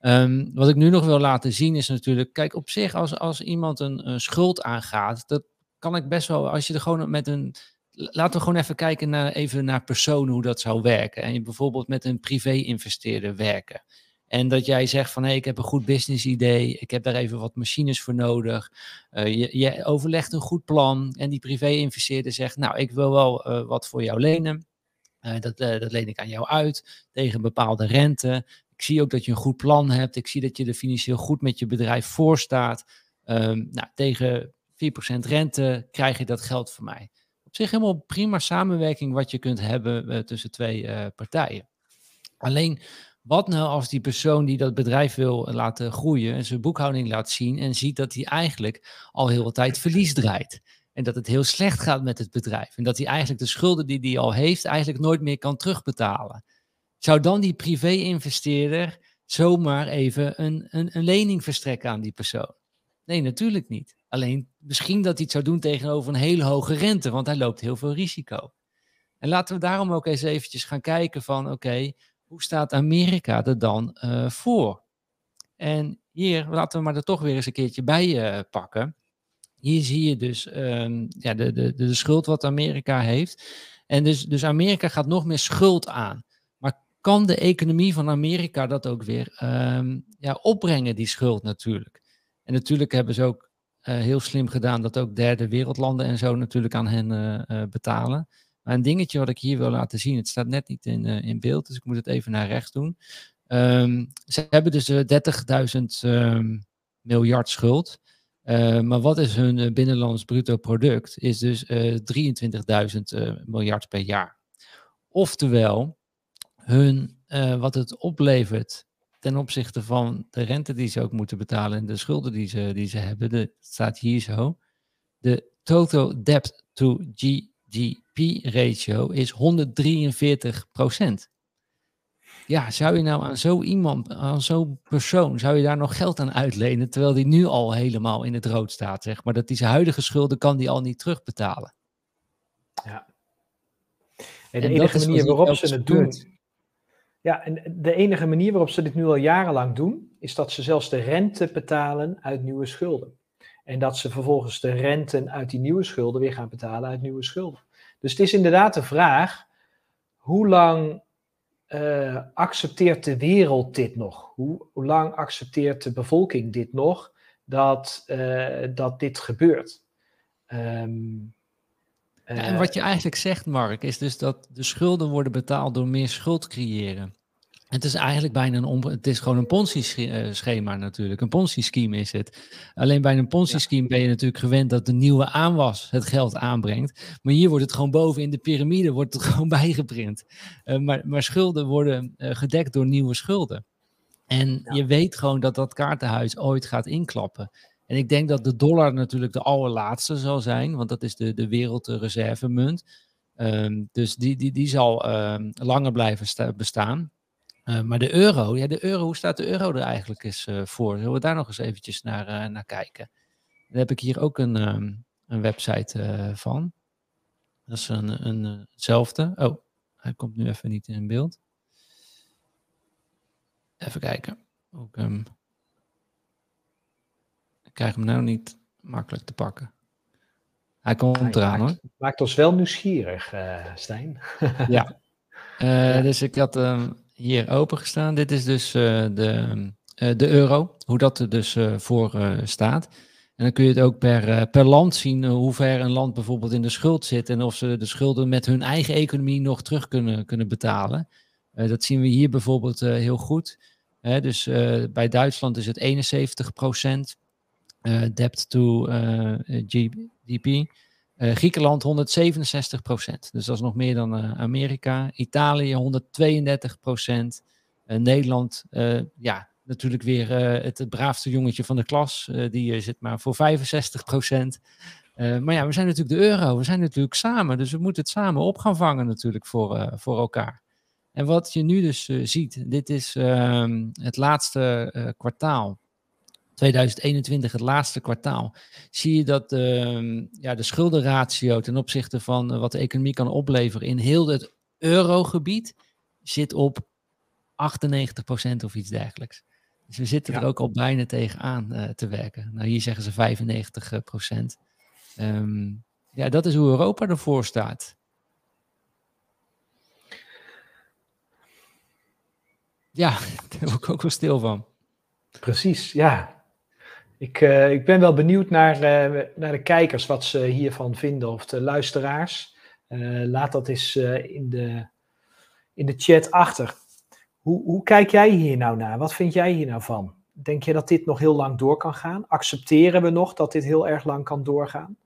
Um, wat ik nu nog wil laten zien is natuurlijk, kijk op zich als, als iemand een, een schuld aangaat, dat kan ik best wel, als je er gewoon met een, laten we gewoon even kijken naar, even naar personen hoe dat zou werken. En je bijvoorbeeld met een privé-investeerder werken. En dat jij zegt van hé, hey, ik heb een goed business idee, ik heb daar even wat machines voor nodig. Uh, je, je, overlegt een goed plan en die privé-investeerder zegt, nou, ik wil wel uh, wat voor jou lenen. Uh, dat, dat leen ik aan jou uit tegen een bepaalde rente. Ik zie ook dat je een goed plan hebt. Ik zie dat je er financieel goed met je bedrijf voor staat. Um, nou, tegen 4% rente krijg je dat geld van mij. Op zich helemaal prima samenwerking wat je kunt hebben tussen twee partijen. Alleen wat nou als die persoon die dat bedrijf wil laten groeien en zijn boekhouding laat zien en ziet dat hij eigenlijk al heel wat tijd verlies draait. En dat het heel slecht gaat met het bedrijf. En dat hij eigenlijk de schulden die hij al heeft eigenlijk nooit meer kan terugbetalen. Zou dan die privé-investeerder zomaar even een, een, een lening verstrekken aan die persoon? Nee, natuurlijk niet. Alleen misschien dat hij het zou doen tegenover een hele hoge rente, want hij loopt heel veel risico. En laten we daarom ook eens eventjes gaan kijken van oké, hoe staat Amerika er dan uh, voor? En hier, laten we maar er toch weer eens een keertje bij uh, pakken. Hier zie je dus um, ja, de, de, de schuld wat Amerika heeft. En dus, dus Amerika gaat nog meer schuld aan. Maar kan de economie van Amerika dat ook weer um, ja, opbrengen, die schuld natuurlijk? En natuurlijk hebben ze ook uh, heel slim gedaan dat ook derde wereldlanden en zo natuurlijk aan hen betalen. Een dingetje wat ik hier wil laten zien, het staat net niet in, uh, in beeld, dus ik moet het even naar rechts doen. Um, ze hebben dus uh, 30.000 um, miljard schuld. Uh, maar wat is hun binnenlands bruto product? Is dus 23.000 miljard per jaar. Oftewel, hun, wat het oplevert ten opzichte van de rente die ze ook moeten betalen en de schulden die ze, die ze hebben, de, staat hier zo. De total debt to G GDP-ratio is 143% Ja, zou je nou aan zo iemand, aan zo'n persoon, zou je daar nog geld aan uitlenen, terwijl die nu al helemaal in het rood staat, zeg maar, dat die zijn huidige schulden kan die al niet terugbetalen. Ja. En de en enige manier waarop ze het doen, ja, en de enige manier waarop ze dit nu al jarenlang doen, is dat ze zelfs de rente betalen uit nieuwe schulden. En dat ze vervolgens de renten uit die nieuwe schulden weer gaan betalen uit nieuwe schulden. Dus het is inderdaad de vraag: hoe lang uh, accepteert de wereld dit nog? Hoe, lang accepteert de bevolking dit nog dat, uh, dat dit gebeurt? Ja, en wat je eigenlijk zegt, Mark, is dus dat de schulden worden betaald door meer schuld creëren. Het is eigenlijk bijna een, het is gewoon een Ponzi-schema natuurlijk. Een Ponzi-scheme is het. Alleen bij een Ponzi-scheme ben je natuurlijk gewend dat de nieuwe aanwas het geld aanbrengt. Maar hier wordt het gewoon boven in de piramide wordt het [LAUGHS] gewoon bijgeprint. Uh, maar, maar, schulden worden uh, gedekt door nieuwe schulden. En ja. je weet gewoon dat dat kaartenhuis ooit gaat inklappen. En ik denk dat de dollar natuurlijk de allerlaatste zal zijn, want dat is de, de wereldreservemunt. Um, dus die, die, die zal um, langer blijven bestaan. Uh, maar de euro, ja, de euro, hoe staat de euro er eigenlijk eens uh, voor? Zullen we daar nog eens eventjes naar, uh, naar kijken? Dan heb ik hier ook een, um, een website van. Dat is een, een, hetzelfde. Oh, hij komt nu even niet in beeld. Even kijken. Ook, um, ik krijg hem nou niet makkelijk te pakken. Hij komt hij eraan maakt, hoor. Maakt ons wel nieuwsgierig, Stijn. ja. [LAUGHS] ja. Dus ik had um, hier opengestaan. Dit is dus uh, de, uh, de euro, hoe dat er dus uh, voor staat. En dan kun je het ook per, per land zien hoe ver een land bijvoorbeeld in de schuld zit en of ze de schulden met hun eigen economie nog terug kunnen, kunnen betalen. dat zien we hier bijvoorbeeld heel goed. dus bij Duitsland is het 71% debt to GDP. Uh, Griekenland 167 procent. Dus dat is nog meer dan uh, Amerika. Italië 132 procent. Uh, Nederland, ja, natuurlijk weer het, het, braafste jongetje van de klas. die zit maar voor 65 procent. maar ja, we zijn natuurlijk de euro. We zijn natuurlijk samen. Dus we moeten het samen op gaan vangen natuurlijk voor, voor elkaar. En wat je nu dus ziet, dit is ehm, het laatste kwartaal 2021, het laatste kwartaal, zie je dat uh, ja, de schuldenratio ten opzichte van uh, wat de economie kan opleveren in heel het eurogebied zit op 98% of iets dergelijks. Dus we zitten er ook al bijna tegenaan uh, te werken. Nou, hier zeggen ze 95%. Um, ehm, ja, dat is hoe Europa ervoor staat. Ja, [LAUGHS] daar word ik ook wel stil van. Precies, ja. Ik, uh, ik ben wel benieuwd naar, uh, naar de kijkers wat ze hiervan vinden, of de luisteraars. Uh, laat dat eens in, de, in de chat achter. Hoe, hoe kijk jij hier nou naar? Wat vind jij hier nou van? Denk je dat dit nog heel lang door kan gaan? Accepteren we nog dat dit heel erg lang kan doorgaan?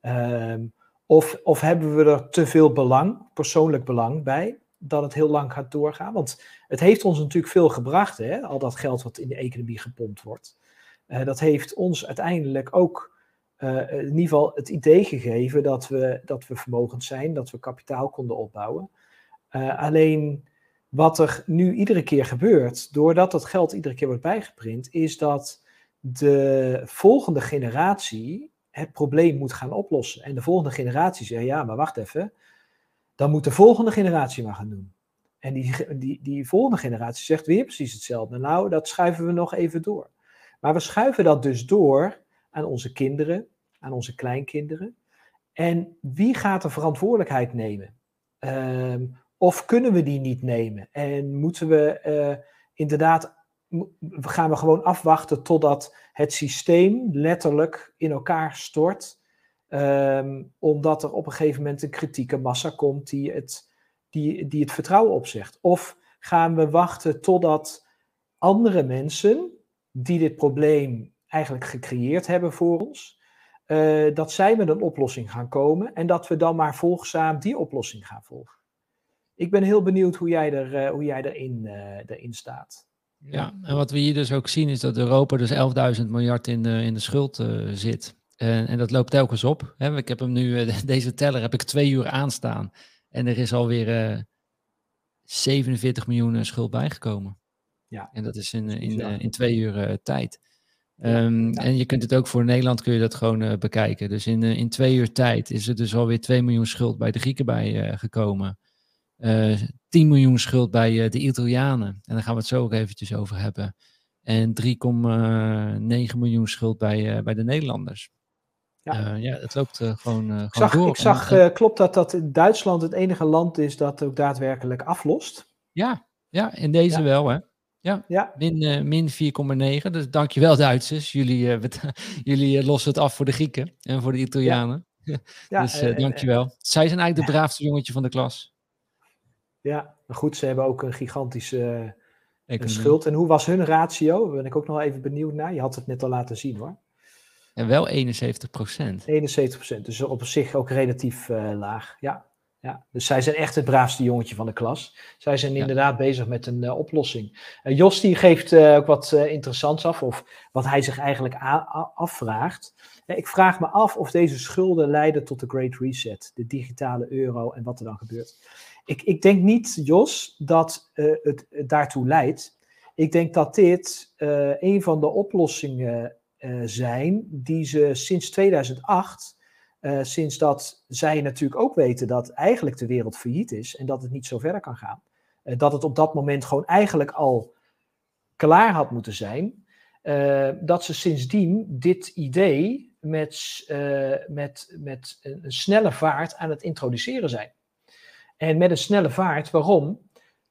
Ehm, of, of hebben we er te veel belang, persoonlijk belang bij, dat het heel lang gaat doorgaan? Want het heeft ons natuurlijk veel gebracht, hè? al dat geld wat in de economie gepompt wordt. Uh, dat heeft ons uiteindelijk ook uh, in ieder geval het idee gegeven dat we, dat we vermogend zijn, dat we kapitaal konden opbouwen. Uh, alleen wat er nu iedere keer gebeurt, doordat dat geld iedere keer wordt bijgeprint, is dat de volgende generatie het probleem moet gaan oplossen. En de volgende generatie zegt, ja, maar wacht even, dan moet de volgende generatie maar gaan doen. En die, die, die volgende generatie zegt weer precies hetzelfde. Nou, dat schuiven we nog even door. Maar we schuiven dat dus door aan onze kinderen, aan onze kleinkinderen. En wie gaat de verantwoordelijkheid nemen? Um, of kunnen we die niet nemen? En moeten we uh, inderdaad, gaan we gewoon afwachten totdat het systeem letterlijk in elkaar stort? Um, omdat er op een gegeven moment een kritieke massa komt die het, die, die het vertrouwen opzegt. Of gaan we wachten totdat andere mensen die dit probleem eigenlijk gecreëerd hebben voor ons, uh, dat zij met een oplossing gaan komen en dat we dan maar volgzaam die oplossing gaan volgen. Ik ben heel benieuwd hoe jij, er, uh, hoe jij erin, uh, erin staat. Ja, en wat we hier dus ook zien is dat Europa dus 11.000 miljard in, in de schuld zit. En, en, dat loopt telkens op. Hè. Ik heb hem nu, [LAUGHS] deze teller heb ik twee uur aanstaan. En er is alweer 47 miljoen schuld bijgekomen. Ja. En dat is in, in, in, in twee uur uh, tijd. Um, ja. En je kunt het ook voor Nederland kun je dat gewoon uh, bekijken. Dus in, uh, in twee uur tijd is er dus alweer 2 miljoen schuld bij de Grieken bij gekomen. 10 miljoen schuld bij de Italianen. En daar gaan we het zo ook eventjes over hebben. En 3,9 miljoen schuld bij, bij de Nederlanders. Ja. ja, het loopt gewoon, gewoon ik zag, door. Ik zag, klopt dat, dat Duitsland het enige land is dat ook daadwerkelijk aflost? Ja, ja in deze ja. wel hè. Ja, ja. min, uh, min 4,9. Dus dankjewel Duitsers. Jullie, [LAUGHS] uh, jullie uh, lossen het af voor de Grieken en voor de Italianen. Ja. [LAUGHS] ja dus dankjewel. Zij zijn eigenlijk de braafste jongetje van de klas. Ja, maar goed, ze hebben ook een gigantische schuld. En hoe was hun ratio? Daar ben ik ook nog even benieuwd naar. Je had het net al laten zien hoor. En wel 71 procent. 71 procent, dus op zich ook relatief laag. Ja. Ja, dus zij zijn echt het braafste jongetje van de klas. Zij zijn inderdaad bezig met een uh, oplossing. Uh, Jos die geeft uh, ook wat interessants af, of wat hij zich eigenlijk afvraagt. ik vraag me af of deze schulden leiden tot de Great Reset, de digitale euro en wat er dan gebeurt. Ik, ik denk niet, Jos, dat het, het, daartoe leidt. Ik denk dat dit een van de oplossingen zijn die ze sinds 2008 uh, sinds dat zij natuurlijk ook weten dat eigenlijk de wereld failliet is en dat het niet zo verder kan gaan. Uh, dat het op dat moment gewoon eigenlijk al klaar had moeten zijn. Uh, dat ze sindsdien dit idee met, met, met een snelle vaart aan het introduceren zijn. En met een snelle vaart, waarom?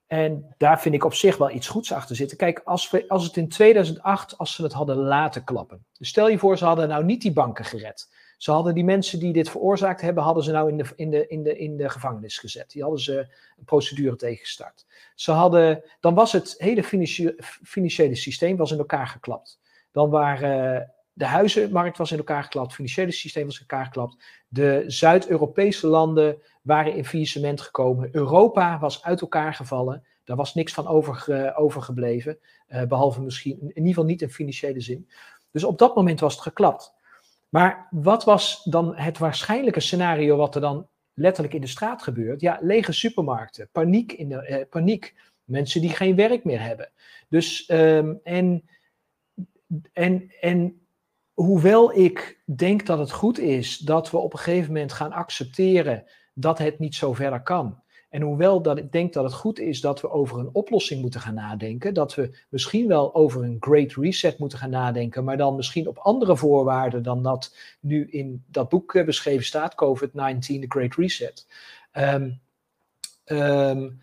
En daar vind ik op zich wel iets goeds achter zitten. Kijk, als, we, als het in 2008, als ze het hadden laten klappen. Dus stel je voor, ze hadden nou niet die banken gered. Ze hadden die mensen die dit veroorzaakt hebben, hadden ze nou in de, in de, in de, in de gevangenis gezet. Die hadden ze een procedure tegengestart. Ze hadden, dan was het hele financiële systeem was in elkaar geklapt. Dan waren de huizenmarkt was in elkaar geklapt, het financiële systeem was in elkaar geklapt. De Zuid-Europese landen waren in faillissement gekomen. Europa was uit elkaar gevallen. Daar was niks van over, overgebleven. Uh, behalve misschien, in ieder geval niet in financiële zin. Dus op dat moment was het geklapt. Maar wat was dan het waarschijnlijke scenario wat er dan letterlijk in de straat gebeurt? Ja, lege supermarkten, paniek, in de, eh, paniek. Mensen die geen werk meer hebben. Dus, um, en, en, en hoewel ik denk dat het goed is dat we op een gegeven moment gaan accepteren dat het niet zo verder kan. En hoewel dat ik denk dat het goed is dat we over een oplossing moeten gaan nadenken, dat we misschien wel over een great reset moeten gaan nadenken, maar dan misschien op andere voorwaarden dan dat nu in dat boek eh, beschreven staat, COVID-19, The Great Reset. Um, um,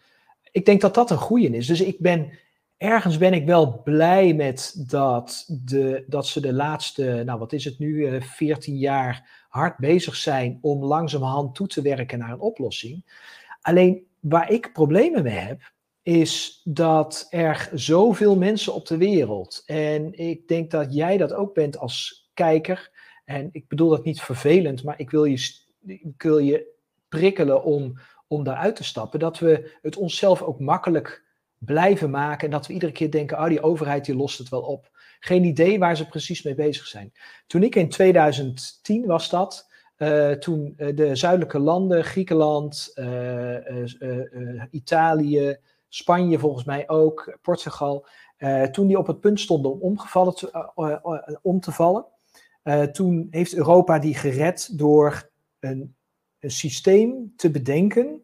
ik denk dat dat een goede is. Dus ik ben, ergens ben ik wel blij met dat, de, dat ze de laatste, nou wat is het nu, 14 eh, jaar hard bezig zijn om langzamerhand toe te werken naar een oplossing. Alleen waar ik problemen mee heb, is dat er zoveel mensen op de wereld, en ik denk dat jij dat ook bent als kijker, en ik bedoel dat niet vervelend, maar ik wil je, wil je prikkelen om, om daaruit te stappen, dat we het onszelf ook makkelijk blijven maken en dat we iedere keer denken, oh die overheid die lost het wel op. Geen idee waar ze precies mee bezig zijn. Toen ik in 2010 was dat, uh, toen uh, de zuidelijke landen, Griekenland, uh, Italië, Spanje volgens mij ook, Portugal, toen die op het punt stonden om omgevallen te, om te vallen, toen heeft Europa die gered door een systeem te bedenken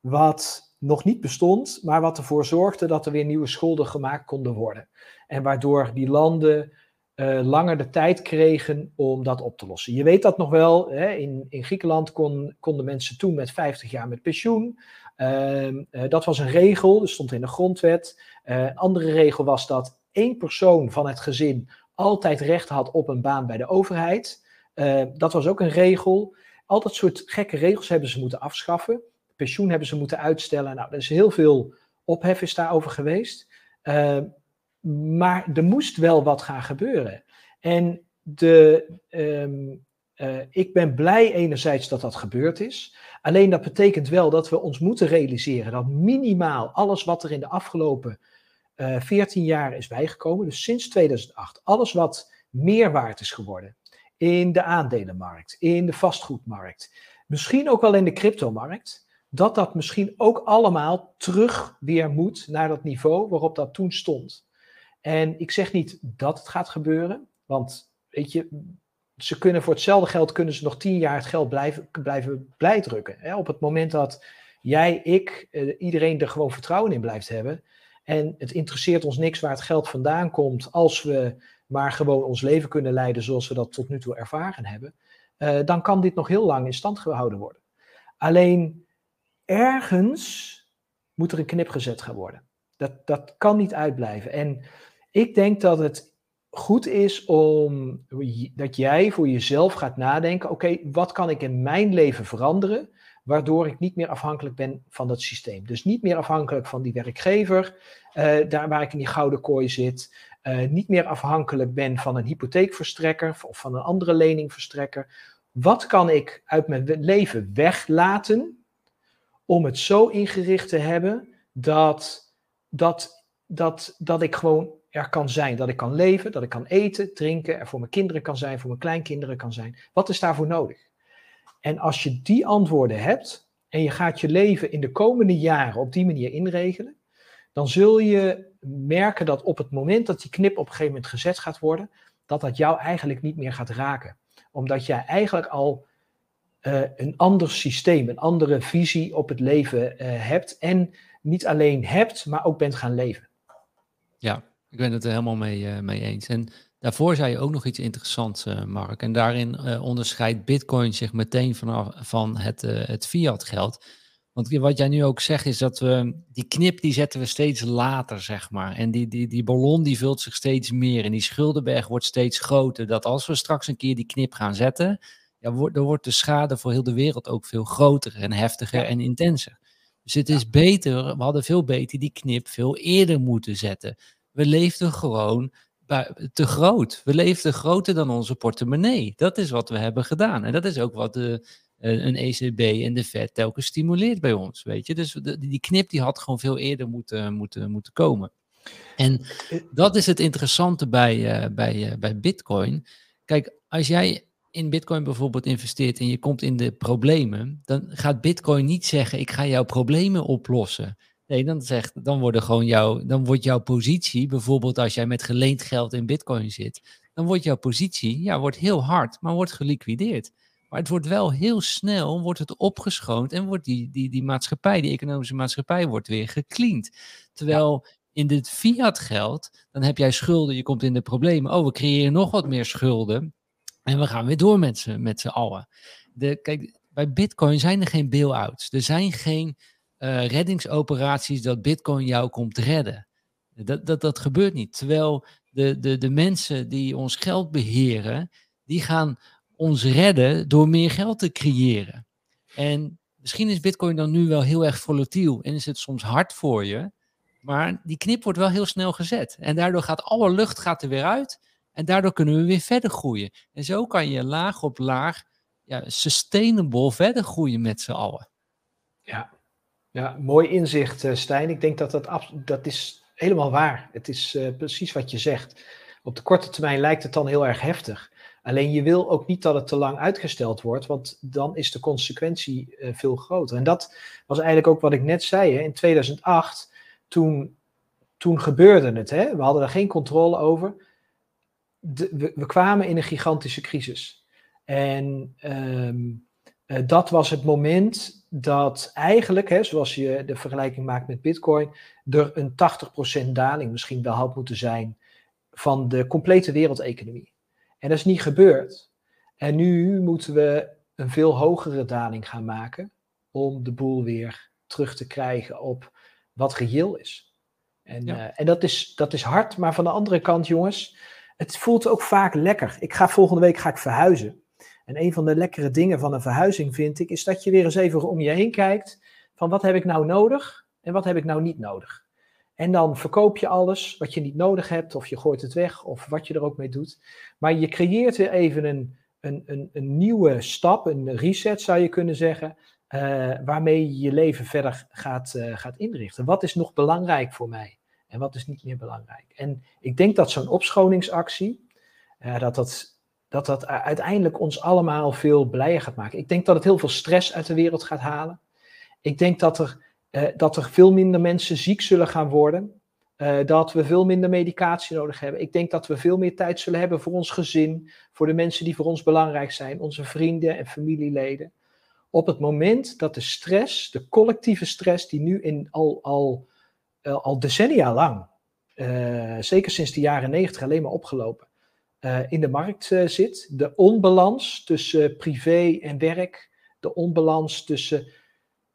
wat nog niet bestond, maar wat ervoor zorgde dat er weer nieuwe schulden gemaakt konden worden. En waardoor die landen uh, langer de tijd kregen om dat op te lossen. Je weet dat nog wel, hè? In, in Griekenland kon, konden mensen toen met 50 jaar met pensioen. Uh, uh, dat was een regel, dat stond in de grondwet. Eh, een andere regel was dat één persoon van het gezin altijd recht had op een baan bij de overheid. dat was ook een regel. Al dat soort gekke regels hebben ze moeten afschaffen. Pensioen hebben ze moeten uitstellen. Nou, er is heel veel ophef is daarover geweest. Maar er moest wel wat gaan gebeuren. En de, um, uh, ik ben blij enerzijds dat dat gebeurd is. Alleen dat betekent wel dat we ons moeten realiseren dat minimaal alles wat er in de afgelopen uh, eh, 14 jaar is bijgekomen, dus sinds 2008, alles wat meer waard is geworden in de aandelenmarkt, in de vastgoedmarkt, misschien ook wel in de cryptomarkt, dat dat misschien ook allemaal terug weer moet naar dat niveau waarop dat toen stond. En ik zeg niet dat het gaat gebeuren, want weet je, ze kunnen voor hetzelfde geld kunnen ze nog tien jaar het geld blijven, blijven blijdrukken. Hè? Op het moment dat jij, ik, eh, iedereen er gewoon vertrouwen in blijft hebben. En het interesseert ons niks waar het geld vandaan komt, als we maar gewoon ons leven kunnen leiden zoals we dat tot nu toe ervaren hebben. Uh, dan kan dit nog heel lang in stand gehouden worden. Alleen ergens moet er een knip gezet gaan worden. Dat, dat kan niet uitblijven. En ik denk dat het goed is om dat jij voor jezelf gaat nadenken: oké, wat kan ik in mijn leven veranderen, waardoor ik niet meer afhankelijk ben van dat systeem. Dus niet meer afhankelijk van die werkgever, uh, daar waar ik in die gouden kooi zit. Uh, niet meer afhankelijk ben van een hypotheekverstrekker of van een andere leningverstrekker. Wat kan ik uit mijn leven weglaten om het zo ingericht te hebben dat, dat, dat, dat ik gewoon er kan zijn. Dat ik kan leven, dat ik kan eten, drinken, er voor mijn kinderen kan zijn, voor mijn kleinkinderen kan zijn. Wat is daarvoor nodig? En als je die antwoorden hebt en je gaat je leven in de komende jaren op die manier inregelen, dan zul je merken dat op het moment dat die knip op een gegeven moment gezet gaat worden, dat dat jou eigenlijk niet meer gaat raken. Omdat jij eigenlijk al uh, een ander systeem, een andere visie op het leven uh, hebt. En niet alleen hebt, maar ook bent gaan leven. Ja, ik ben het er helemaal mee, uh, mee eens. En daarvoor zei je ook nog iets interessants, uh, Mark. En daarin uh, onderscheidt Bitcoin zich meteen vanaf, van het, het fiat geld. Want wat jij nu ook zegt is dat we die knip die zetten we steeds later, zeg maar. En die, die, die ballon die vult zich steeds meer en die schuldenberg wordt steeds groter. Dat als we straks een keer die knip gaan zetten, ja, wordt, dan wordt de schade voor heel de wereld ook veel groter en heftiger en intenser. Dus het is beter, we hadden veel beter die knip veel eerder moeten zetten we leefden gewoon te groot. We leefden groter dan onze portemonnee. Dat is wat we hebben gedaan. En dat is ook wat de, eh, een ECB en de Fed telkens stimuleert bij ons. Weet je? Dus die knip die had gewoon veel eerder moeten, moeten, moeten komen. En dat is het interessante bij, uh, bij, uh, bij Bitcoin. Kijk, als jij in Bitcoin bijvoorbeeld investeert en je komt in de problemen, dan gaat Bitcoin niet zeggen: Ik ga jouw problemen oplossen. Nee, dan, zegt, dan, worden gewoon jouw, dan wordt jouw positie, bijvoorbeeld als jij met geleend geld in Bitcoin zit, dan wordt jouw positie ja, wordt heel hard, maar wordt geliquideerd. Maar het wordt wel heel snel, wordt het opgeschoond en wordt die, die, die maatschappij, die economische maatschappij, wordt weer gecleand. Terwijl in dit fiat geld, dan heb jij schulden, je komt in de problemen. Oh, we creëren nog wat meer schulden. En we gaan weer door met z'n, met z'n allen. De, kijk, bij Bitcoin zijn er geen bail-outs. Er zijn geen uh, reddingsoperaties dat Bitcoin jou komt redden. Dat, dat, dat gebeurt niet. Terwijl de, de, de mensen die ons geld beheren, die gaan ons redden door meer geld te creëren. En misschien is Bitcoin dan nu wel heel erg volatiel en is het soms hard voor je. Maar die knip wordt wel heel snel gezet. En daardoor gaat alle lucht gaat er weer uit. En daardoor kunnen we weer verder groeien. En zo kan je laag op laag ja, sustainable verder groeien met z'n allen. Ja. Ja, mooi inzicht uh, Stijn. Ik denk dat dat, dat is helemaal waar. Het is uh, precies wat je zegt. Op de korte termijn lijkt het dan heel erg heftig. Alleen je wil ook niet dat het te lang uitgesteld wordt, want dan is de consequentie uh, veel groter. En dat was eigenlijk ook wat ik net zei. Hè. In 2008 toen, toen gebeurde het. Hè? We hadden er geen controle over. we, we, kwamen in een gigantische crisis. En uh, dat was het moment dat eigenlijk, hè, zoals je de vergelijking maakt met Bitcoin, er een 80% daling misschien wel had moeten zijn van de complete wereldeconomie. En dat is niet gebeurd. En nu moeten we een veel hogere daling gaan maken om de boel weer terug te krijgen op wat reëel is. En, ja. uh, en dat, is, dat is hard, maar van de andere kant, jongens, het voelt ook vaak lekker. Ik ga volgende week ga ik verhuizen. En een van de lekkere dingen van een verhuizing vind ik, is dat je weer eens even om je heen kijkt van wat heb ik nou nodig en wat heb ik nou niet nodig. En dan verkoop je alles wat je niet nodig hebt, of je gooit het weg, of wat je er ook mee doet. Maar je creëert weer even een, een, een, een nieuwe stap, een reset zou je kunnen zeggen, uh, waarmee je je leven verder gaat, uh, gaat inrichten. Wat is nog belangrijk voor mij en wat is niet meer belangrijk? En ik denk dat zo'n opschoningsactie, uh, dat, dat, dat dat uiteindelijk ons allemaal veel blijer gaat maken. Ik denk dat het heel veel stress uit de wereld gaat halen. Ik denk dat er, dat er veel minder mensen ziek zullen gaan worden. dat we veel minder medicatie nodig hebben. Ik denk dat we veel meer tijd zullen hebben voor ons gezin, voor de mensen die voor ons belangrijk zijn, onze vrienden en familieleden op het moment dat de stress, de collectieve stress, die nu in al, al, uh, al decennia lang, zeker sinds de jaren negentig alleen maar opgelopen, in de markt zit. De onbalans tussen privé en werk, de onbalans tussen,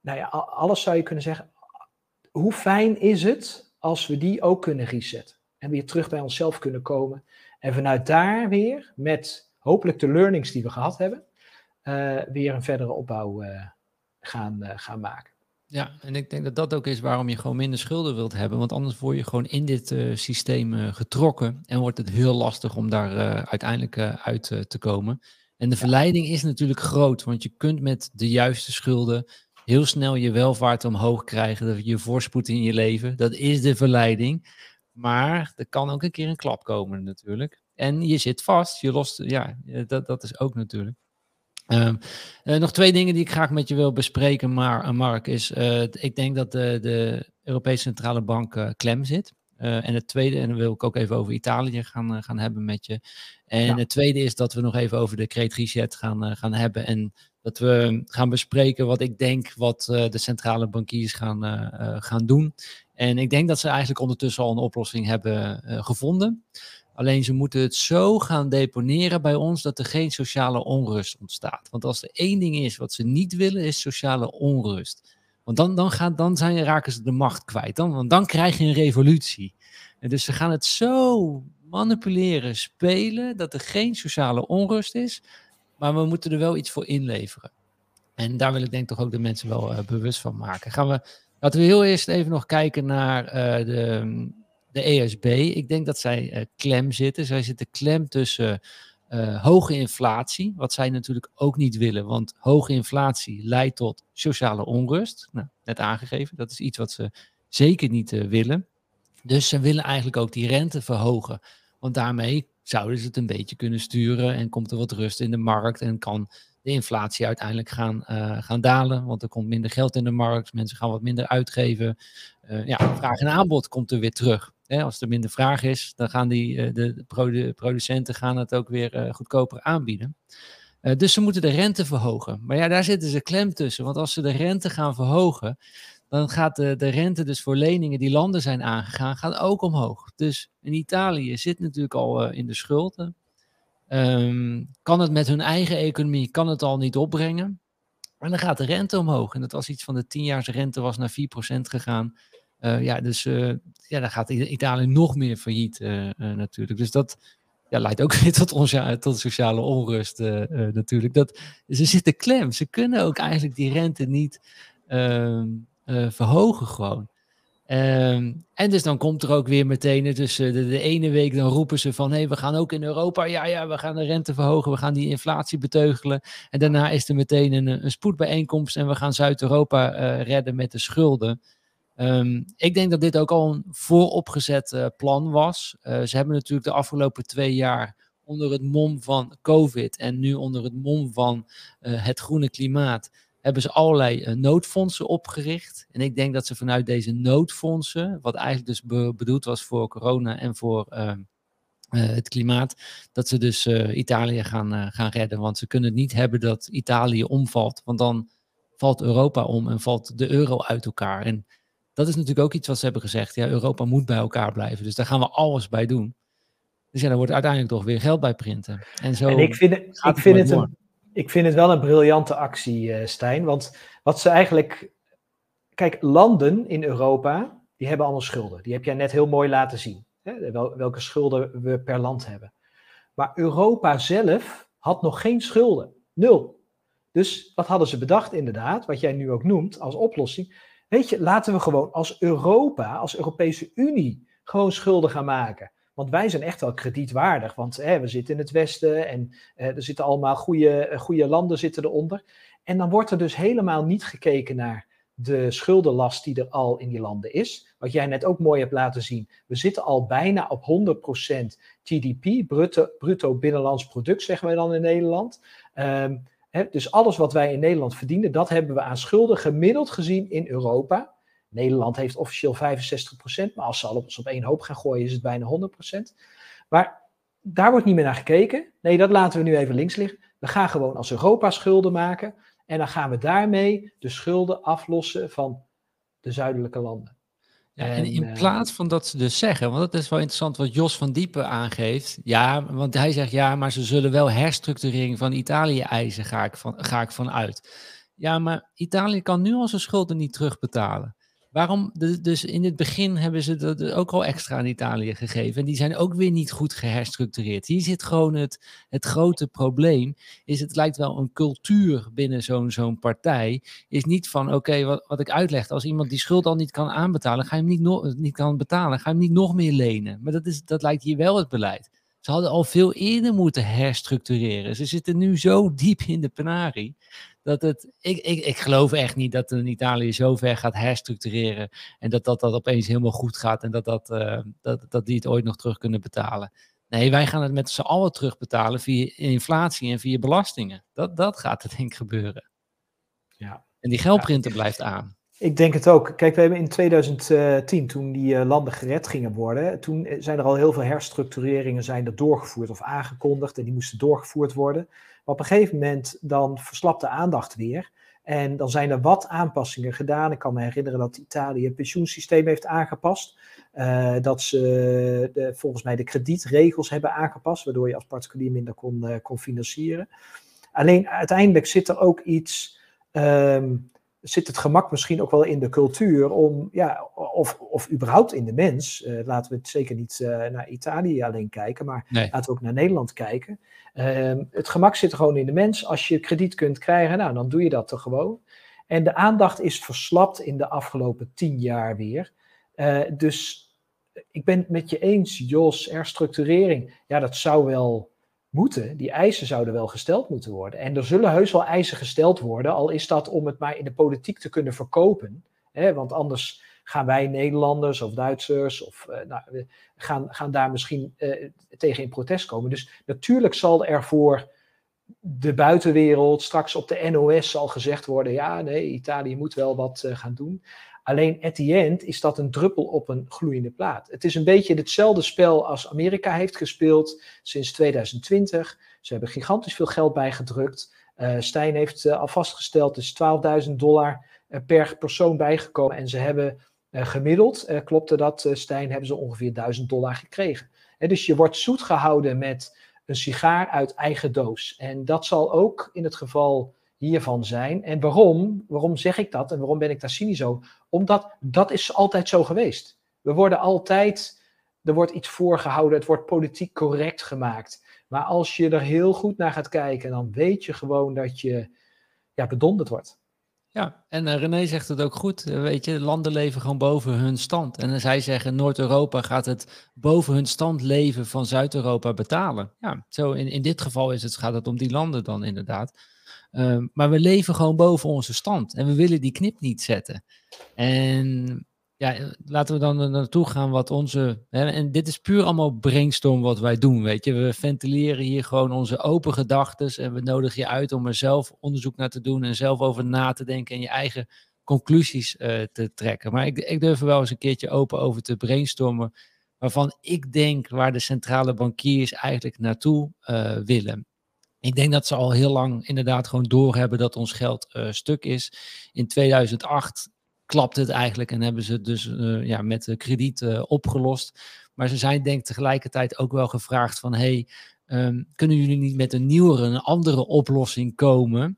nou ja, alles zou je kunnen zeggen. Hoe fijn is het als we die ook kunnen resetten en weer terug bij onszelf kunnen komen en vanuit daar weer met hopelijk de learnings die we gehad hebben, weer een verdere opbouw gaan, gaan maken. Ja, en ik denk dat dat ook is waarom je gewoon minder schulden wilt hebben. Want anders word je gewoon in dit systeem getrokken en wordt het heel lastig om daar uiteindelijk uit te komen. En de verleiding is natuurlijk groot, want je kunt met de juiste schulden heel snel je welvaart omhoog krijgen, je voorspoed in je leven. Dat is de verleiding. Maar er kan ook een keer een klap komen natuurlijk. En je zit vast, je lost, ja, dat, dat is ook natuurlijk. Uh, uh, nog twee dingen die ik graag met je wil bespreken, maar, uh, Mark, is uh, ik denk dat de, de Europese Centrale Bank klem zit. en het tweede, en dan wil ik ook even over Italië gaan, gaan hebben met je. En ja. het tweede is dat we nog even over de Great Reset gaan, gaan hebben. En dat we gaan bespreken wat ik denk wat de centrale bankiers gaan, gaan doen. En ik denk dat ze eigenlijk ondertussen al een oplossing hebben gevonden. Alleen ze moeten het zo gaan deponeren bij ons dat er geen sociale onrust ontstaat. Want als er één ding is wat ze niet willen, is sociale onrust. Want dan, dan, gaat, dan zijn, raken ze de macht kwijt. Dan, want dan krijg je een revolutie. En dus ze gaan het zo manipuleren, spelen, dat er geen sociale onrust is. Maar we moeten er wel iets voor inleveren. En daar wil ik denk toch ook de mensen wel uh, bewust van maken. Gaan we, laten we heel eerst even nog kijken naar uh, de de ESB, ik denk dat zij klem zitten. Zij zitten klem tussen hoge inflatie, wat zij natuurlijk ook niet willen, want hoge inflatie leidt tot sociale onrust. Nou, net aangegeven, dat is iets wat ze zeker niet willen. Dus ze willen eigenlijk ook die rente verhogen. Want daarmee zouden ze het een beetje kunnen sturen en komt er wat rust in de markt en kan de inflatie uiteindelijk gaan, uh, gaan dalen. Want er komt minder geld in de markt, mensen gaan wat minder uitgeven. Uh, ja, vraag en aanbod komt er weer terug. Hè, als er minder vraag is, dan gaan die, uh, de, producenten gaan het ook weer goedkoper aanbieden. dus ze moeten de rente verhogen. Maar ja, daar zitten ze klem tussen. Want als ze de rente gaan verhogen, dan gaat de, de rente dus voor leningen die landen zijn aangegaan, gaat ook omhoog. Dus in Italië zit natuurlijk al in de schulden. Um, kan het met hun eigen economie, kan het al niet opbrengen. En dan gaat de rente omhoog. En dat was iets van de 10 rente was naar 4% gegaan. Uh, ja, dus uh, ja, dan gaat Italië nog meer failliet natuurlijk. Dus dat ja, leidt ook [LAUGHS] weer tot, ons, tot sociale onrust natuurlijk. Dat, ze zitten klem. Ze kunnen ook eigenlijk die rente niet... Ehm, verhogen gewoon. Um, en dus dan komt er ook weer meteen, dus de, de, ene week dan roepen ze van, hé, hey, we gaan ook in Europa, ja, ja, we gaan de rente verhogen, we gaan die inflatie beteugelen. En daarna is er meteen een, een spoedbijeenkomst en we gaan Zuid-Europa uh, redden met de schulden. Um, ik denk dat dit ook al een vooropgezet uh, plan was. ze hebben natuurlijk de afgelopen twee jaar onder het mom van COVID en nu onder het mom van het groene klimaat hebben ze allerlei uh, noodfondsen opgericht. En ik denk dat ze vanuit deze noodfondsen, wat eigenlijk dus bedoeld was voor corona en voor uh, uh, het klimaat, dat ze dus eh, Italië gaan, gaan redden. Want ze kunnen het niet hebben dat Italië omvalt, want dan valt Europa om en valt de euro uit elkaar. En dat is natuurlijk ook iets wat ze hebben gezegd. Ja, Europa moet bij elkaar blijven. Dus daar gaan we alles bij doen. Dus ja, daar wordt uiteindelijk toch weer geld bij printen. En, zo en ik vind, ik vind het een, ik vind het wel een briljante actie, uh, Stijn. Want wat ze eigenlijk. Kijk, landen in Europa, die hebben allemaal schulden. Die heb jij net heel mooi laten zien. Hè? Wel, welke schulden we per land hebben. Maar Europa zelf had nog geen schulden. Nul. Dus wat hadden ze bedacht, inderdaad, wat jij nu ook noemt als oplossing? Weet je, laten we gewoon als Europa, als Europese Unie, gewoon schulden gaan maken. Want wij zijn echt wel kredietwaardig, want hè, we zitten in het Westen en eh, er zitten allemaal goede, eh, goede landen zitten eronder. En dan wordt er dus helemaal niet gekeken naar de schuldenlast die er al in die landen is. Wat jij net ook mooi hebt laten zien. We zitten al bijna op 100% GDP, bruto, bruto binnenlands product, zeggen wij dan in Nederland. Hè, dus alles wat wij in Nederland verdienen, dat hebben we aan schulden gemiddeld gezien in Europa. Nederland heeft officieel 65%, maar als ze alles op één hoop gaan gooien, is het bijna 100%. Maar daar wordt niet meer naar gekeken. Nee, dat laten we nu even links liggen. We gaan gewoon als Europa schulden maken. En dan gaan we daarmee de schulden aflossen van de zuidelijke landen. Ja, en, in eh, plaats van dat ze dus zeggen, want dat is wel interessant wat Jos van Diepen aangeeft. Ja, want hij zegt ja, maar ze zullen wel herstructurering van Italië eisen, ga ik van, ga ik van uit. Ja, maar Italië kan nu al zijn schulden niet terugbetalen. Waarom, dus in het begin hebben ze dat ook al extra aan Italië gegeven. En die zijn ook weer niet goed geherstructureerd. Hier zit gewoon het, het grote probleem. Is het lijkt wel een cultuur binnen zo'n zo'n partij. Is niet van, oké, wat, wat ik uitleg. Als iemand die schuld al niet kan aanbetalen, ga je hem niet, niet kan betalen, ga je hem niet nog meer lenen. Maar dat, is, dat lijkt hier wel het beleid. Ze hadden al veel eerder moeten herstructureren. Ze zitten nu zo diep in de penarie dat het, ik, ik, ik geloof echt niet dat een Italië zo ver gaat herstructureren en dat dat, dat opeens helemaal goed gaat en dat, dat, uh, dat, dat die het ooit nog terug kunnen betalen. Nee, wij gaan het met z'n allen terugbetalen via inflatie en via belastingen. Dat, dat gaat er denk ik gebeuren. Ja. En die geldprinter ja. blijft aan. Ik denk het ook. Kijk, we hebben in 2010, toen die uh, landen gered gingen worden, toen zijn er al heel veel herstructureringen zijn er doorgevoerd of aangekondigd en die moesten doorgevoerd worden. Op een gegeven moment dan verslapt de aandacht weer. En dan zijn er wat aanpassingen gedaan. Ik kan me herinneren dat Italië het pensioensysteem heeft aangepast. Uh, dat ze de, volgens mij de kredietregels hebben aangepast, waardoor je als particulier minder kon, uh, kon financieren. Alleen uiteindelijk zit er ook iets. Um, zit het gemak misschien ook wel in de cultuur om, ja, of, of überhaupt in de mens. Uh, laten we het zeker niet naar Italië alleen kijken, maar nee. laten we ook naar Nederland kijken. Um, het gemak zit gewoon in de mens. Als je krediet kunt krijgen, nou, dan doe je dat er gewoon. En de aandacht is verslapt in de afgelopen tien jaar weer. Uh, dus ik ben het met je eens, Jos, herstructurering. Ja, dat zou wel moeten. Die eisen zouden wel gesteld moeten worden. En er zullen heus wel eisen gesteld worden, al is dat om het maar in de politiek te kunnen verkopen. Hè? Want anders gaan wij Nederlanders of Duitsers of uh, nou, gaan, gaan daar misschien uh, tegen in protest komen. Dus natuurlijk zal er voor de buitenwereld straks op de NOS zal gezegd worden: ja, nee, Italië moet wel wat uh, gaan doen. Alleen at the end is dat een druppel op een gloeiende plaat. Het is een beetje hetzelfde spel als Amerika heeft gespeeld sinds 2020. Ze hebben gigantisch veel geld bijgedrukt. Uh, Stijn heeft uh, al vastgesteld, is 12.000 dollar uh, per persoon bijgekomen. En ze hebben gemiddeld, klopte dat Stijn, hebben ze ongeveer 1000 dollar gekregen. dus je wordt zoet gehouden met een sigaar uit eigen doos. En dat zal ook in het geval hiervan zijn. En waarom? Waarom zeg ik dat en waarom ben ik daar cynisch over? Omdat dat is altijd zo geweest. We worden altijd, er wordt iets voorgehouden, het wordt politiek correct gemaakt. Maar als je er heel goed naar gaat kijken, dan weet je gewoon dat je ja, bedonderd wordt. Ja, en uh, René zegt het ook goed. Uh, weet je, landen leven gewoon boven hun stand. En zij zeggen Noord-Europa gaat het boven hun stand leven van Zuid-Europa betalen. Ja, zo in, in dit geval is het, gaat het om die landen dan inderdaad. Uh, maar we leven gewoon boven onze stand. En we willen die knip niet zetten. En ja, laten we dan naartoe gaan wat onze. Hè, en dit is puur allemaal brainstorm wat wij doen. Weet je, we ventileren hier gewoon onze open gedachten. En we nodigen je uit om er zelf onderzoek naar te doen. En zelf over na te denken. En je eigen conclusies uh, te trekken. Maar ik, ik durf er wel eens een keertje open over te brainstormen. Waarvan ik denk waar de centrale bankiers eigenlijk naartoe uh, willen. Ik denk dat ze al heel lang inderdaad gewoon doorhebben dat ons geld uh, stuk is. In 2008 klapt het eigenlijk en hebben ze het dus uh, ja, met de krediet uh, opgelost. Maar ze zijn denk ik tegelijkertijd ook wel gevraagd van... hey, um, kunnen jullie niet met een nieuwere, een andere oplossing komen...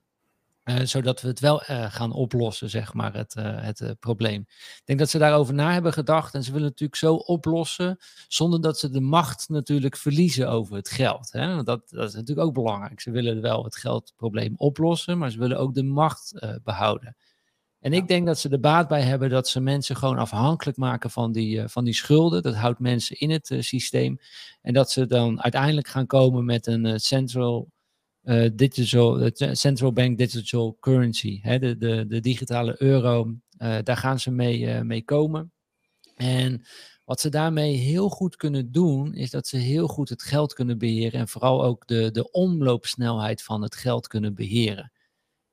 Uh, zodat we het wel uh, gaan oplossen, zeg maar, het, uh, het probleem. Ik denk dat ze daarover na hebben gedacht en ze willen het natuurlijk zo oplossen, zonder dat ze de macht natuurlijk verliezen over het geld. Hè? Dat, dat is natuurlijk ook belangrijk. Ze willen wel het geldprobleem oplossen, maar ze willen ook de macht behouden. En ik denk dat ze er baat bij hebben dat ze mensen gewoon afhankelijk maken van die, van die schulden. Dat houdt mensen in het systeem. En dat ze dan uiteindelijk gaan komen met een central uh, digital, central bank digital currency, hè, de, de, digitale euro, uh, daar gaan ze mee, uh, mee komen. En wat ze daarmee heel goed kunnen doen, is dat ze heel goed het geld kunnen beheren en vooral ook de, de omloopsnelheid van het geld kunnen beheren.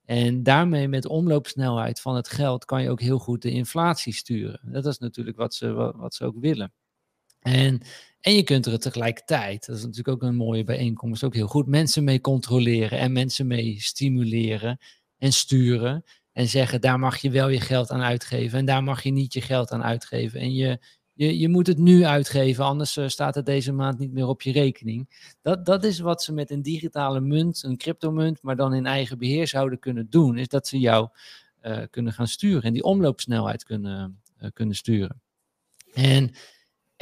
En daarmee met omloopsnelheid van het geld kan je ook heel goed de inflatie sturen. Dat is natuurlijk wat ze, wat ze ook willen. En, en je kunt er tegelijkertijd, dat is natuurlijk ook een mooie bijeenkomst, ook heel goed mensen mee controleren en mensen mee stimuleren en sturen. En zeggen, daar mag je wel je geld aan uitgeven en daar mag je niet je geld aan uitgeven. En je, je, je moet het nu uitgeven, anders uh, staat het deze maand niet meer op je rekening. Dat, dat is wat ze met een digitale munt, een cryptomunt, maar dan in eigen beheer zouden kunnen doen. Is dat ze jou uh, kunnen gaan sturen en die omloopsnelheid kunnen, uh, kunnen sturen. En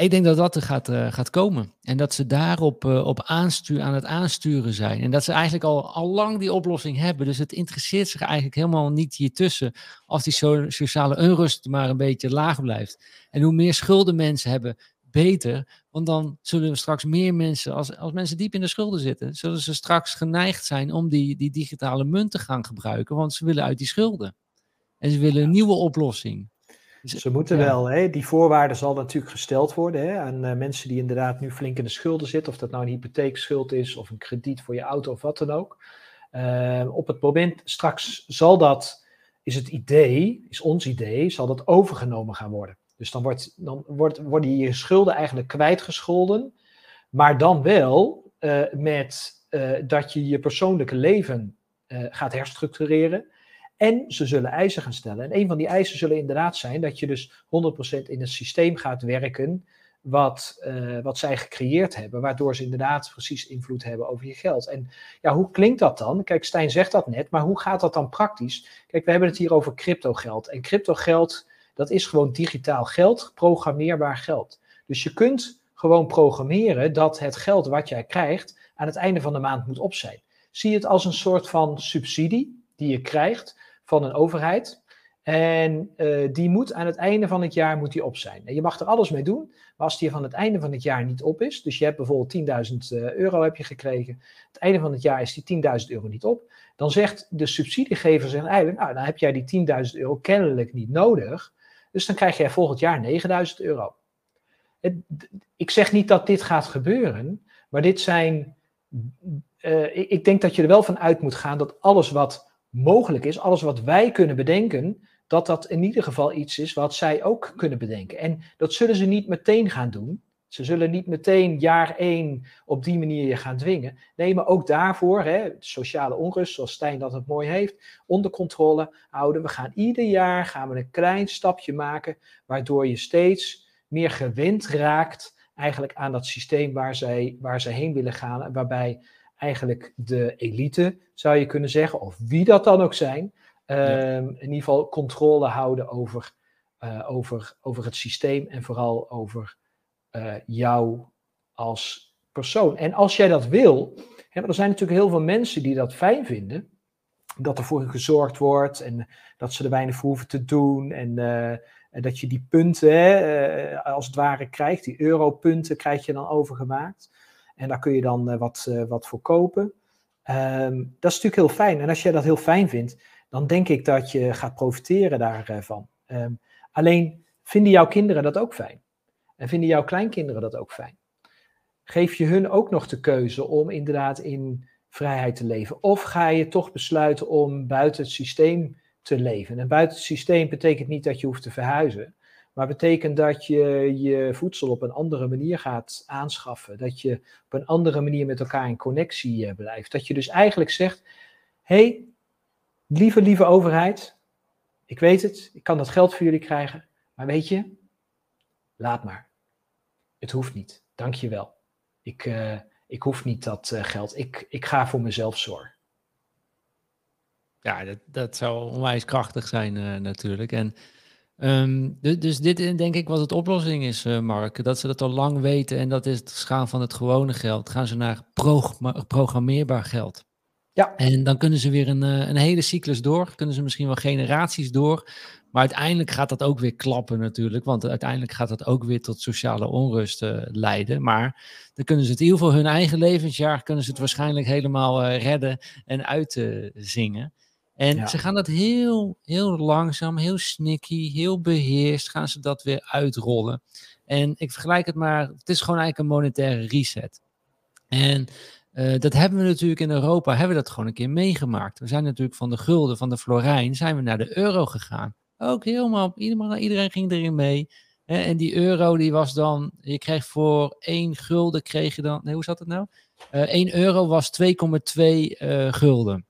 ik denk dat dat er gaat, uh, gaat komen. En dat ze daarop uh, op aanstuur, aan het aansturen zijn. En dat ze eigenlijk al, al lang die oplossing hebben. Dus het interesseert zich eigenlijk helemaal niet hiertussen. Als die so sociale onrust maar een beetje laag blijft. En hoe meer schulden mensen hebben, beter. Want dan zullen we straks meer mensen, als, als mensen diep in de schulden zitten, zullen ze straks geneigd zijn om die, die digitale munt te gaan gebruiken. Want ze willen uit die schulden. En ze willen een nieuwe oplossing. Ze moeten ja. wel, hè? die voorwaarden zal natuurlijk gesteld worden hè? aan uh, mensen die inderdaad nu flink in de schulden zitten, of dat nou een hypotheekschuld is of een krediet voor je auto of wat dan ook. Uh, op het moment straks zal dat, is het idee, is ons idee, zal dat overgenomen gaan worden. Dus dan, wordt, dan wordt, worden je schulden eigenlijk kwijtgescholden, maar dan wel uh, met dat je je persoonlijke leven gaat herstructureren en ze zullen eisen gaan stellen. En een van die eisen zullen inderdaad zijn dat je dus 100% in het systeem gaat werken wat, uh, wat zij gecreëerd hebben, waardoor ze inderdaad precies invloed hebben over je geld. En ja, hoe klinkt dat dan? Kijk, Stijn zegt dat net, maar hoe gaat dat dan praktisch? Kijk, we hebben het hier over cryptogeld. En cryptogeld, dat is gewoon digitaal geld, programmeerbaar geld. Dus je kunt gewoon programmeren dat het geld wat jij krijgt aan het einde van de maand moet op zijn. Zie het als een soort van subsidie die je krijgt van een overheid. En uh, die moet aan het einde van het jaar moet die op zijn. En je mag er alles mee doen, maar als die van het einde van het jaar niet op is, dus je hebt bijvoorbeeld 10.000 euro heb je gekregen, het einde van het jaar is die 10.000 euro niet op, dan zegt de subsidiegever zegt eigenlijk, nou dan heb jij die 10.000 euro kennelijk niet nodig, dus dan krijg jij volgend jaar 9.000 euro. Ik zeg niet dat dit gaat gebeuren, maar dit zijn, ik, ik denk dat je er wel van uit moet gaan dat alles wat mogelijk is, alles wat wij kunnen bedenken, dat dat in ieder geval iets is wat zij ook kunnen bedenken. En dat zullen ze niet meteen gaan doen. Ze zullen niet meteen jaar één op die manier je gaan dwingen. Nee, maar ook daarvoor, hè, sociale onrust, zoals Stijn dat het mooi heeft, onder controle houden. We gaan ieder jaar gaan we een klein stapje maken, waardoor je steeds meer gewend raakt eigenlijk aan dat systeem waar zij, waar ze heen willen gaan. Waarbij eigenlijk de elite, zou je kunnen zeggen, of wie dat dan ook zijn, Ehm, in ieder geval controle houden over, uh, over, over het systeem en vooral over uh, jou als persoon. En als jij dat wil, hè, er zijn natuurlijk heel veel mensen die dat fijn vinden, dat er voor gezorgd wordt en dat ze er weinig voor hoeven te doen en, uh, en dat je die punten hè, als het ware krijgt, die europunten krijg je dan overgemaakt. En daar kun je dan wat, wat voor kopen. Um, dat is natuurlijk heel fijn. En als jij dat heel fijn vindt, dan denk ik dat je gaat profiteren daarvan. Um, alleen vinden jouw kinderen dat ook fijn? En vinden jouw kleinkinderen dat ook fijn? Geef je hun ook nog de keuze om inderdaad in vrijheid te leven? Of ga je toch besluiten om buiten het systeem te leven? En buiten het systeem betekent niet dat je hoeft te verhuizen, maar betekent dat je je voedsel op een andere manier gaat aanschaffen. Dat je op een andere manier met elkaar in connectie eh, blijft. Dat je dus eigenlijk zegt: hé, hey, Lieve, lieve overheid, ik weet het, ik kan dat geld voor jullie krijgen, maar weet je, laat maar. Het hoeft niet, dank je wel. Ik, uh, ik hoef niet dat uh, geld, ik, ik ga voor mezelf zorgen. Ja, dat, dat zou onwijs krachtig zijn natuurlijk. En um, dus, dus dit denk ik wat het oplossing is, Mark. Dat ze dat al lang weten en dat is het gaan van het gewone geld. Gaan ze naar programmeerbaar geld. Ja. En dan kunnen ze weer een, eh, een hele cyclus door. Kunnen ze misschien wel generaties door. Maar uiteindelijk gaat dat ook weer klappen natuurlijk. Want uiteindelijk gaat dat ook weer tot sociale onrust uh, leiden. Maar dan kunnen ze het in ieder geval hun eigen levensjaar... kunnen ze het waarschijnlijk helemaal uh, redden en uitzingen. En ze gaan dat heel, heel langzaam, heel snicky, heel beheerst... gaan ze dat weer uitrollen. En ik vergelijk het maar... Het is gewoon eigenlijk een monetaire reset. En uh, dat hebben we natuurlijk in Europa, hebben we dat gewoon een keer meegemaakt. We zijn natuurlijk van de gulden, van de florijn, zijn we naar de euro gegaan. Ook helemaal, iedereen, iedereen ging erin mee. Hè? En die euro die was dan, je kreeg voor 1 gulden, kreeg je dan, nee, hoe zat het nou? Uh, eh, 1 euro was 2,2 uh, eh, gulden.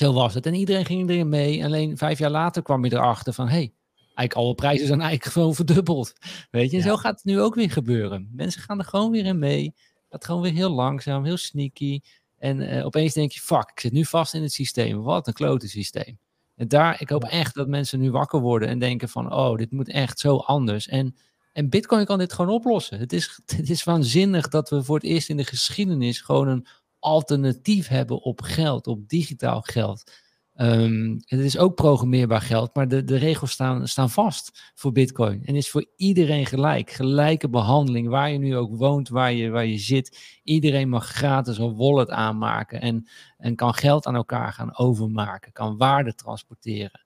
Zo was het. En iedereen ging erin mee. Alleen vijf jaar later kwam je erachter van, hé, hey, eigenlijk alle prijzen zijn eigenlijk gewoon verdubbeld. Weet je, en zo gaat het nu ook weer gebeuren. Mensen gaan er gewoon weer in mee. Dat gewoon weer heel langzaam, heel sneaky. En uh, opeens denk je, fuck, ik zit nu vast in het systeem. Wat een klote systeem. En daar, ik hoop echt dat mensen nu wakker worden en denken van, oh, dit moet echt zo anders. En, en Bitcoin kan dit gewoon oplossen. Het is, [LAUGHS] het is waanzinnig dat we voor het eerst in de geschiedenis gewoon een alternatief hebben op geld, op digitaal geld. Um, het is ook programmeerbaar geld, maar de, de regels staan, staan vast voor Bitcoin. En is voor iedereen gelijk. Gelijke behandeling, waar je nu ook woont, waar je, waar je zit. Iedereen mag gratis een wallet aanmaken en, en kan geld aan elkaar gaan overmaken, kan waarde transporteren.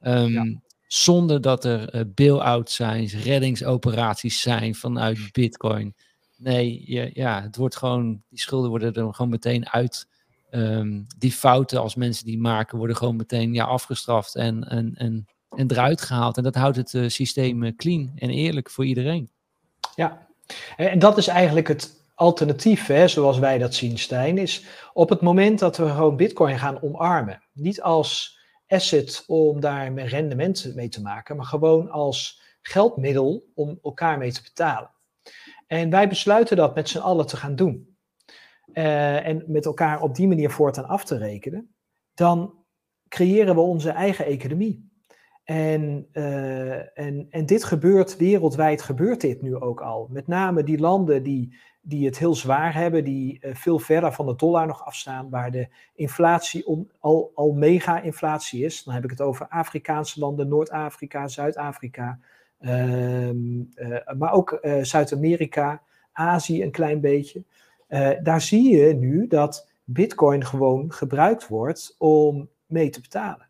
Um, Zonder dat er uh, bail-outs zijn, reddingsoperaties zijn vanuit Bitcoin. Nee, ja, het wordt gewoon, die schulden worden er gewoon meteen uit Ehm, die fouten als mensen die maken, worden gewoon meteen ja, afgestraft en, en, en, en eruit gehaald. En dat houdt het uh, systeem eh, clean en eerlijk voor iedereen. Ja, en dat is eigenlijk het alternatief, hè, zoals wij dat zien, Stijn, is op het moment dat we gewoon Bitcoin gaan omarmen. Niet als asset om daar rendement mee te maken, maar gewoon als geldmiddel om elkaar mee te betalen. En wij besluiten dat met z'n allen te gaan doen. Uh, en met elkaar op die manier voortaan af te rekenen, dan creëren we onze eigen economie. En, uh, en, en dit gebeurt wereldwijd, gebeurt dit nu ook al. Met name die landen die, die het heel zwaar hebben, die veel verder van de dollar nog afstaan, waar de inflatie al, al mega-inflatie is. Dan heb ik het over Afrikaanse landen, Noord-Afrika, Zuid-Afrika, maar ook Zuid-Amerika, Azië een klein beetje. daar zie je nu dat Bitcoin gewoon gebruikt wordt om mee te betalen.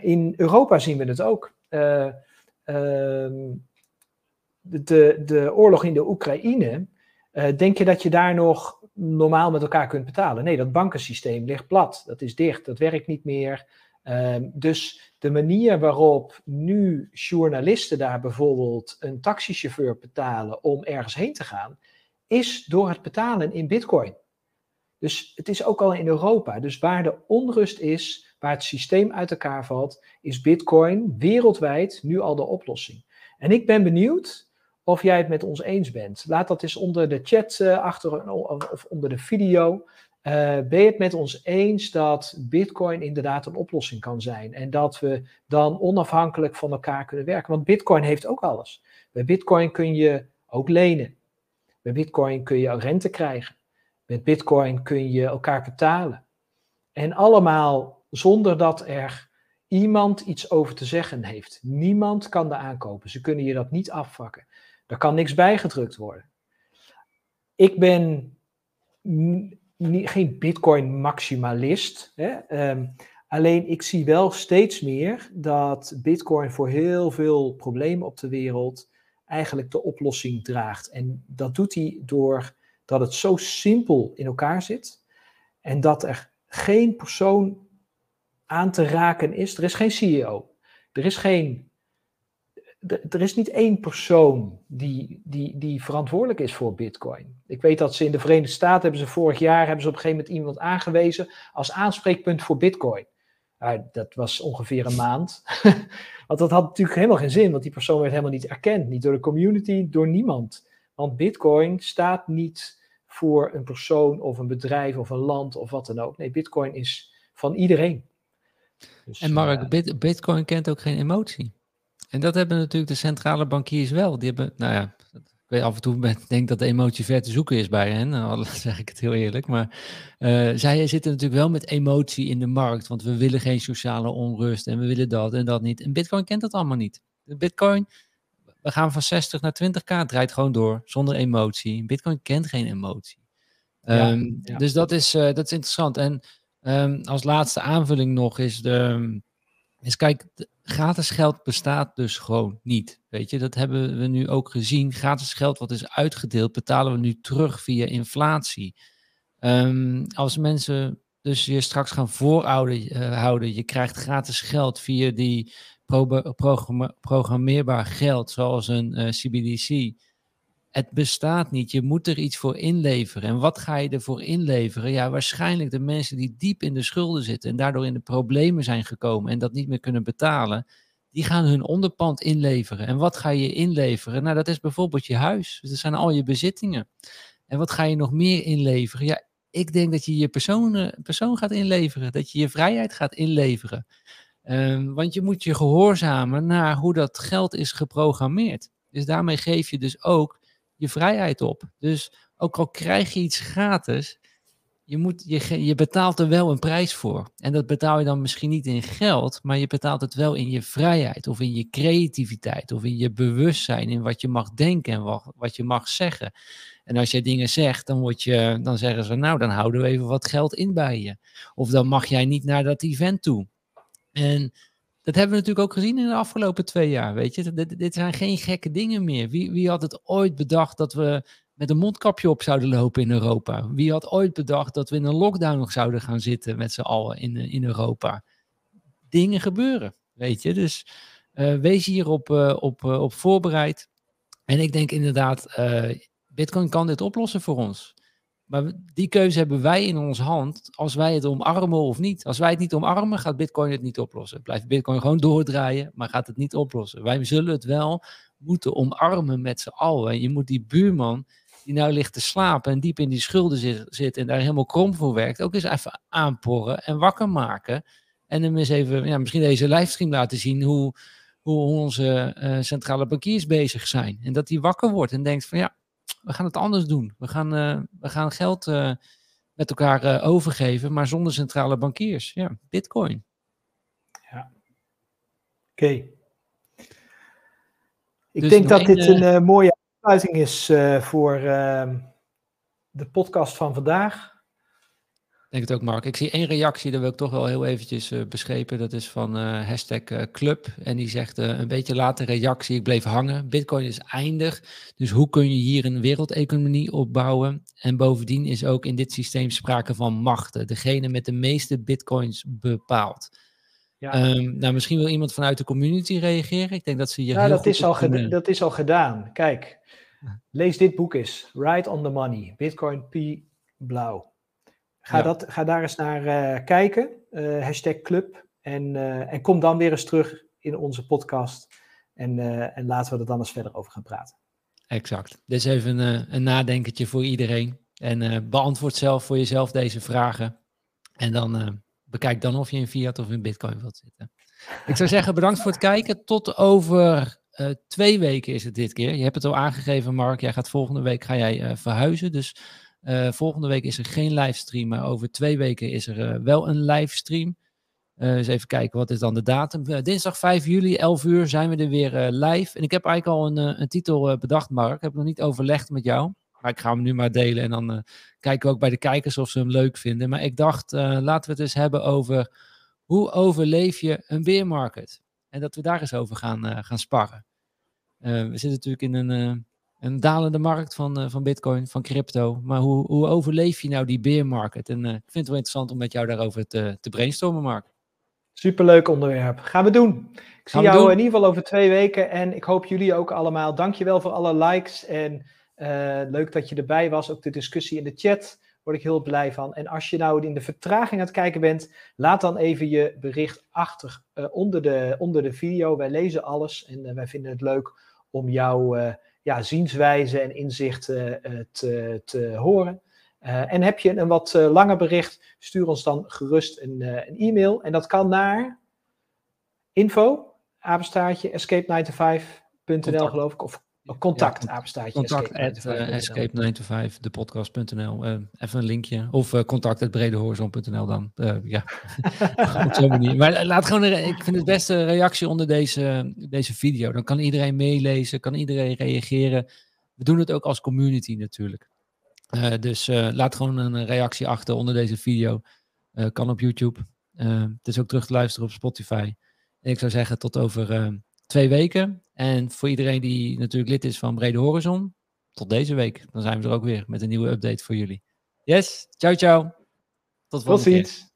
in Europa zien we het ook. Ehm, de, de oorlog in de Oekraïne, denk je dat je daar nog normaal met elkaar kunt betalen? Nee, dat bankensysteem ligt plat. Dat is dicht, dat werkt niet meer. Um, dus de manier waarop nu journalisten daar bijvoorbeeld een taxichauffeur betalen om ergens heen te gaan, is door het betalen in bitcoin. Dus het is ook al in Europa. Dus waar de onrust is, waar het systeem uit elkaar valt, is bitcoin wereldwijd nu al de oplossing. En ik ben benieuwd of jij het met ons eens bent. Laat dat eens onder de chat uh, achter of onder de video. Uh, ben je het met ons eens dat Bitcoin inderdaad een oplossing kan zijn? En dat we dan onafhankelijk van elkaar kunnen werken? Want Bitcoin heeft ook alles. Bij Bitcoin kun je ook lenen. Bij Bitcoin kun je rente krijgen. Met Bitcoin kun je elkaar betalen. En allemaal zonder dat er iemand iets over te zeggen heeft. Niemand kan er aankopen. Ze kunnen je dat niet afvakken. Er kan niks bijgedrukt worden. Ik ben geen Bitcoin-maximalist. Um, alleen ik zie wel steeds meer dat Bitcoin voor heel veel problemen op de wereld eigenlijk de oplossing draagt. En dat doet hij door dat het zo simpel in elkaar zit en dat er geen persoon aan te raken is. Er is geen CEO. Er is geen er is niet één persoon die, die, die verantwoordelijk is voor Bitcoin. Ik weet dat ze in de Verenigde Staten hebben ze vorig jaar hebben ze op een gegeven moment iemand aangewezen als aanspreekpunt voor Bitcoin. dat was ongeveer een maand. [LAUGHS] want dat had natuurlijk helemaal geen zin, want die persoon werd helemaal niet erkend. Niet door de community, door niemand. Want Bitcoin staat niet voor een persoon of een bedrijf of een land of wat dan ook. Nee, Bitcoin is van iedereen. Dus, en Mark, uh, Bitcoin kent ook geen emotie. En dat hebben natuurlijk de centrale bankiers wel. Die hebben, nou ja, ik weet af en toe [LAUGHS] denk dat de emotie ver te zoeken is bij hen, [LAUGHS] al zeg ik het heel eerlijk. Maar uh, zij zitten natuurlijk wel met emotie in de markt, want we willen geen sociale onrust en we willen dat en dat niet. En Bitcoin kent dat allemaal niet. De Bitcoin, we gaan van 60 naar 20k, draait gewoon door, zonder emotie. Bitcoin kent geen emotie. Ja, um, ja. Dus dat is, uh, dat is interessant. En um, als laatste aanvulling nog is de is kijk, gratis geld bestaat dus gewoon niet. Weet je, dat hebben we nu ook gezien. Gratis geld wat is uitgedeeld, betalen we nu terug via inflatie. Um, als mensen dus je straks gaan voorhouden, uh, houden, je krijgt gratis geld via die pro programmeerbaar geld, zoals een uh, eh, CBDC het bestaat niet. Je moet er iets voor inleveren. En wat ga je ervoor inleveren? Ja, waarschijnlijk de mensen die diep in de schulden zitten en daardoor in de problemen zijn gekomen en dat niet meer kunnen betalen, die gaan hun onderpand inleveren. En wat ga je inleveren? Nou, dat is bijvoorbeeld je huis. Dat zijn al je bezittingen. En wat ga je nog meer inleveren? Ja, ik denk dat je je persoon, persoon gaat inleveren, dat je je vrijheid gaat inleveren. Um, want je moet je gehoorzamen naar hoe dat geld is geprogrammeerd. Dus daarmee geef je dus ook je vrijheid op. Dus ook al krijg je iets gratis, je, moet, je, je betaalt er wel een prijs voor. En dat betaal je dan misschien niet in geld, maar je betaalt het wel in je vrijheid of in je creativiteit of in je bewustzijn, in wat je mag denken en wat, wat je mag zeggen. En als je dingen zegt, dan, word je, dan zeggen ze, nou, dan houden we even wat geld in bij je. Of dan mag jij niet naar dat event toe. En dat hebben we natuurlijk ook gezien in de afgelopen twee jaar. Weet je, dit, zijn geen gekke dingen meer. Wie, wie had het ooit bedacht dat we met een mondkapje op zouden lopen in Europa? Wie had ooit bedacht dat we in een lockdown nog zouden gaan zitten met z'n allen in, in Europa? Dingen gebeuren, weet je. Dus uh, wees hierop uh, op, uh, op voorbereid. En ik denk inderdaad, Bitcoin kan dit oplossen voor ons. Maar die keuze hebben wij in onze hand als wij het omarmen of niet. Als wij het niet omarmen, gaat Bitcoin het niet oplossen. Blijft Bitcoin gewoon doordraaien, maar gaat het niet oplossen. Wij zullen het wel moeten omarmen met z'n allen. Je moet die buurman die nou ligt te slapen en diep in die schulden zit, zit en daar helemaal krom voor werkt, ook eens even aanporren en wakker maken. En hem eens even, ja, misschien deze livestream laten zien hoe, hoe onze uh, centrale bankiers bezig zijn. En dat hij wakker wordt en denkt van ja, we gaan het anders doen. We gaan, we gaan geld met elkaar overgeven, maar zonder centrale bankiers. Ja, bitcoin. Ja. Oké. Ik dus denk dat dit een mooie afsluiting is voor ehm, de podcast van vandaag denk het ook, Mark. Ik zie één reactie, daar wil ik toch wel heel eventjes uh, beschepen. Dat is van uh, hashtag uh, club. En die zegt een beetje later reactie, ik bleef hangen. Bitcoin is eindig, dus hoe kun je hier een wereldeconomie opbouwen? En bovendien is ook in dit systeem sprake van machten. Degene met de meeste bitcoins bepaalt. Ja. Um, nou, misschien wil iemand vanuit de community reageren. Ik denk dat ze hier ja, dat is, al dat is al gedaan. Kijk, lees dit boek eens. Right on the money. Bitcoin P. Blauw. Ga, dat, ga daar eens naar uh, kijken, uh, hashtag club. En, uh, en kom dan weer eens terug in onze podcast. En, en laten we er dan eens verder over gaan praten. Exact. Dus even een, een nadenkertje voor iedereen. En beantwoord zelf voor jezelf deze vragen. En dan bekijk dan of je in fiat of in bitcoin wilt zitten. Ik zou zeggen, bedankt voor het kijken. Tot over twee weken is het dit keer. Je hebt het al aangegeven, Mark. Jij gaat volgende week ga jij, verhuizen. Dus uh, volgende week is er geen livestream, maar over twee weken is er uh, wel een livestream. Uh, eens even kijken, wat is dan de datum? dinsdag 5 juli, 11 uur, zijn we er weer live. En ik heb eigenlijk al een, een titel bedacht, Mark. Ik heb nog niet overlegd met jou. Maar ik ga hem nu maar delen en dan kijken we ook bij de kijkers of ze hem leuk vinden. Maar ik dacht, laten we het eens hebben over hoe overleef je een beermarket? En dat we daar eens over gaan, gaan sparren. we zitten natuurlijk in een een dalende markt van, uh, van bitcoin, van crypto. Maar hoe, hoe overleef je nou die bear market? En uh, ik vind het wel interessant om met jou daarover te, te brainstormen, Mark. Superleuk onderwerp. Gaan we doen. Ik zie jou in ieder geval over twee weken en ik hoop jullie ook allemaal. Dankjewel voor alle likes en uh, leuk dat je erbij was. Ook de discussie in de chat word ik heel blij van. En als je nou in de vertraging aan het kijken bent, laat dan even je bericht achter onder, de, onder de video. Wij lezen alles en wij vinden het leuk om jou ja, zienswijze en inzichten eh, te, te horen. Uh, en heb je een wat uh, langer bericht, stuur ons dan gerust een, uh, een e-mail. En dat kan naar info, apenstaartje, escape9to5.nl geloof ik. Of contact, ja, apenstaartje. Contact at escape9to5, de podcast.nl. even een linkje. Of uh, contact at bredehorizon.nl dan. ja, [LAUGHS] op zo'n manier. Maar laat gewoon, een, ik vind het beste reactie onder deze, deze video. Dan kan iedereen meelezen, kan iedereen reageren. We doen het ook als community natuurlijk. Uh, dus uh, laat gewoon een reactie achter onder deze video. Kan op YouTube. het is ook terug te luisteren op Spotify. En ik zou zeggen tot over twee weken. En voor iedereen die natuurlijk lid is van Brede Horizon, tot deze week. Dan zijn we er ook weer met een nieuwe update voor jullie. Yes, ciao ciao. Tot volgende Tot ziens.